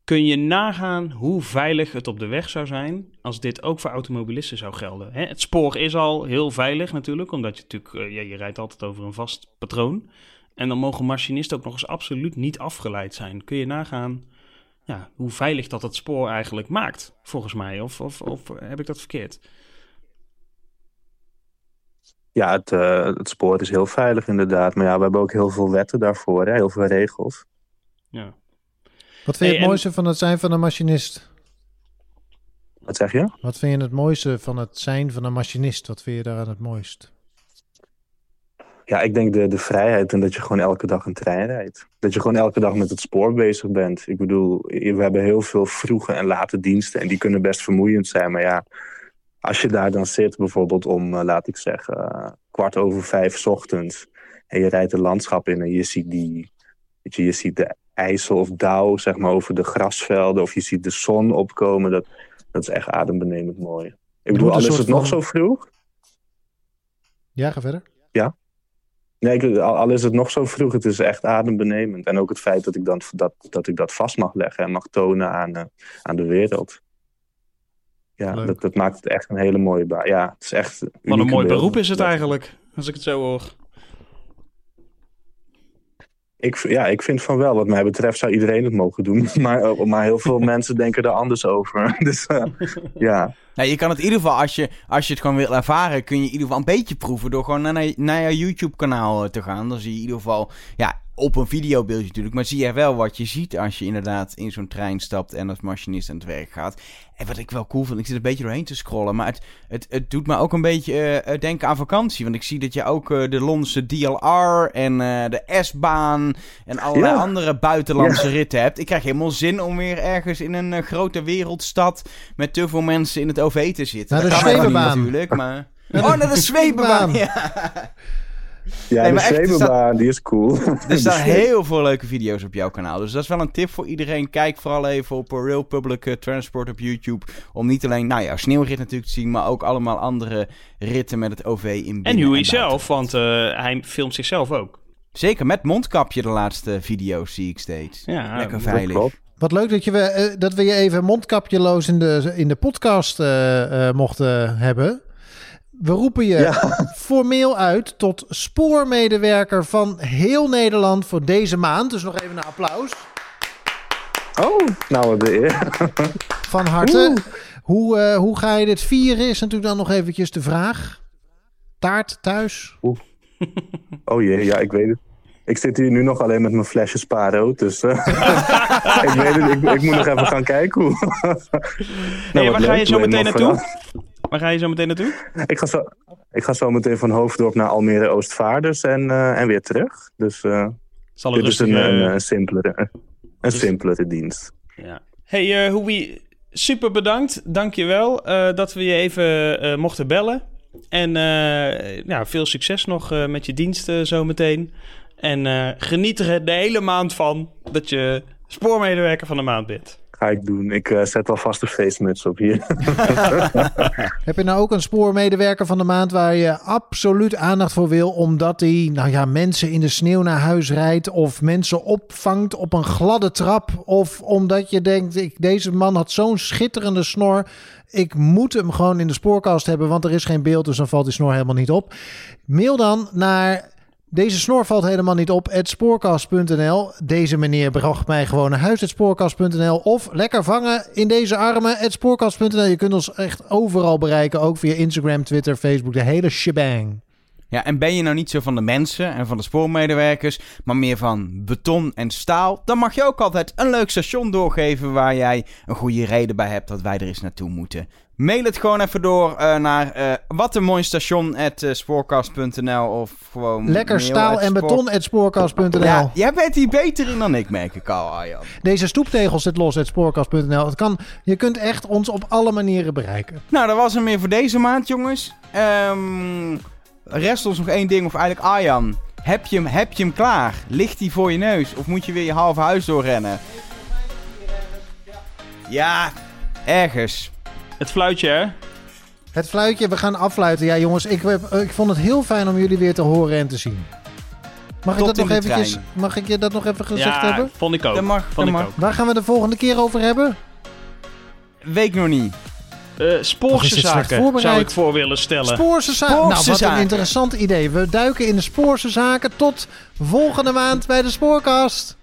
Kun je nagaan hoe veilig het op de weg zou zijn als dit ook voor automobilisten zou gelden? Hè, het spoor is al heel veilig natuurlijk, omdat je natuurlijk, eh, ja, je rijdt altijd over een vast patroon. En dan mogen machinisten ook nog eens absoluut niet afgeleid zijn. Kun je nagaan ja, hoe veilig dat het spoor eigenlijk maakt, volgens mij? Of, of, of heb ik dat verkeerd? Ja, het, eh, het spoor is heel veilig inderdaad. Maar ja, we hebben ook heel veel wetten daarvoor. Hè? Heel veel regels. Ja. Wat vind je Hey, het en- mooiste van het zijn van een machinist? Wat zeg je? Wat vind je het mooiste van het zijn van een machinist? Wat vind je daaraan het mooist? Ja, ik denk de, de vrijheid en dat je gewoon elke dag een trein rijdt. Dat je gewoon elke dag met het spoor bezig bent. Ik bedoel, we hebben heel veel vroege en late diensten en die kunnen best vermoeiend zijn. Maar ja, als je daar dan zit, bijvoorbeeld om, eh, laat ik zeggen, kwart over vijf 's ochtends. En je rijdt een landschap in en je ziet die, weet je, je ziet de IJssel of dauw, zeg maar, over de grasvelden. Of je ziet de zon opkomen. Dat, dat is echt adembenemend mooi. Ik bedoel, al is het nog zo vroeg. Ja, ga verder. Nee, ik- al, al is het nog zo vroeg, het is echt adembenemend. En ook het feit dat ik, dan, dat, dat, ik dat vast mag leggen en mag tonen aan, eh, aan de wereld. Ja, dat, dat maakt het echt een hele mooie baan. Ja, het is echt. Wat een mooi beroep is het Ja. eigenlijk, als ik het zo hoor. Ik, ja, ik vind van wel. Wat mij betreft zou iedereen het mogen doen. Maar, eh, maar heel veel mensen denken er anders over. Dus eh, ja. Nou, je kan het in ieder geval, als je, als je het gewoon wil ervaren, kun je in ieder geval een beetje proeven door gewoon naar, naar je YouTube-kanaal eh, te gaan. Dan zie je in ieder geval, ja, op een videobeeldje natuurlijk, maar zie je wel wat je ziet als je inderdaad in zo'n trein stapt en als machinist aan het werk gaat. En wat ik wel cool vind, ik zit een beetje doorheen te scrollen, maar het, het, het doet me ook een beetje eh, eh, denken aan vakantie. Want ik zie dat je ook eh, de Londense DLR en eh, de S-baan en allerlei Ja. andere buitenlandse ritten hebt. Ik krijg helemaal zin om weer ergens in een grote wereldstad met te veel mensen in het OV te zitten. Naar de Dat kan natuurlijk, maar... Naar Oh, de naar de. Ja. Ja, Nee, de zwevenbaan, die is cool. Er staan heel veel leuke video's op jouw kanaal. Dus dat is wel een tip voor iedereen. Kijk vooral even op eh, Real Public eh, Transport op YouTube. Om niet alleen, nou ja, sneeuwrit natuurlijk te zien, maar ook allemaal andere ritten met het OV in binnen En Huey zelf, want eh, hij filmt zichzelf ook. Zeker, met mondkapje de laatste video's zie ik steeds. Ja, Lekker veilig. klopt. Wat leuk dat, je we, dat we je even mondkapjeloos in de, in de podcast eh, eh, mochten hebben. We roepen je Ja. formeel uit tot spoormedewerker van heel Nederland voor deze maand. Dus nog even een applaus. Oh, nou wat de eer. Van harte. Hoe, eh, hoe ga je dit vieren is natuurlijk dan nog eventjes de vraag. Taart thuis? Oh jee, ja, ik weet het. Ik zit hier nu nog alleen met mijn flesje Sparo, dus eh, ik weet het, ik, ik moet nog even gaan kijken hoe. Nou, waar ga je zo meteen naartoe? Waar ga je zo meteen naartoe? Ik ga, zo, ik ga zo meteen van Hoofddorp naar Almere Oostvaarders en, eh, en weer terug. Dus eh, Zal het dit is een, rustig... een, eh, een simpelere, een simpelere dienst. Ja. Hey, eh Howie, super bedankt. Dankjewel eh dat we je even eh, mochten bellen. En eh, ja, veel succes nog eh, met je diensten zometeen. En eh, geniet er de hele maand van dat je spoormedewerker van de maand bent. Ga ik doen. Ik eh, zet alvast de feestmuts op hier. Heb je nou ook een spoormedewerker van de maand waar je absoluut aandacht voor wil, omdat hij nou ja, mensen in de sneeuw naar huis rijdt of mensen opvangt op een gladde trap of omdat je denkt, ik, deze man had zo'n schitterende snor, ik moet hem gewoon in de spoorkast hebben, want er is geen beeld, dus dan valt die snor helemaal niet op. Mail dan naar deze snor valt helemaal niet op. Het spoorkast.nl. Deze meneer bracht mij gewoon naar huis. Het spoorkast.nl. Of lekker vangen in deze armen. Het spoorkast.nl. Je kunt ons echt overal bereiken. Ook via Instagram, Twitter, Facebook. De hele shebang. Ja, en ben je nou niet zo van de mensen en van de spoormedewerkers, maar meer van beton en staal, dan mag je ook altijd een leuk station doorgeven waar jij een goede reden bij hebt dat wij er eens naartoe moeten. Mail het gewoon even door eh, naar eh wat een mooi station at, spoorkast.nl of gewoon Lekker staal at en beton. Spoorkast.nl. Ja, jij bent hier beter in dan ik, merk ik al, Arjan. Deze stoeptegel zit los. Het spoorkast.nl. Het kan, je kunt echt ons op alle manieren bereiken. Nou, dat was hem weer voor deze maand, jongens. Ehm rest ons nog één ding, of eigenlijk Arjan. Heb je, hem, heb je hem klaar? Ligt hij voor je neus? Of moet je weer je halve huis doorrennen? Ja, ergens. Het fluitje, hè? Het fluitje, we gaan affluiten. Ja, jongens, ik, ik vond het heel fijn om jullie weer te horen en te zien. Mag, ik dat, nog eventjes, mag ik je dat nog even gezegd ja, hebben? vond ik ook. Dat mag, vond ik. Ook. Waar gaan we de volgende keer over hebben? Weet nog niet. Eh, spoorse zaken zou ik voor willen stellen. Spoorse zaken. Nou, wat een interessant idee. We duiken in de spoorse zaken. Tot volgende maand bij de Spoorkast.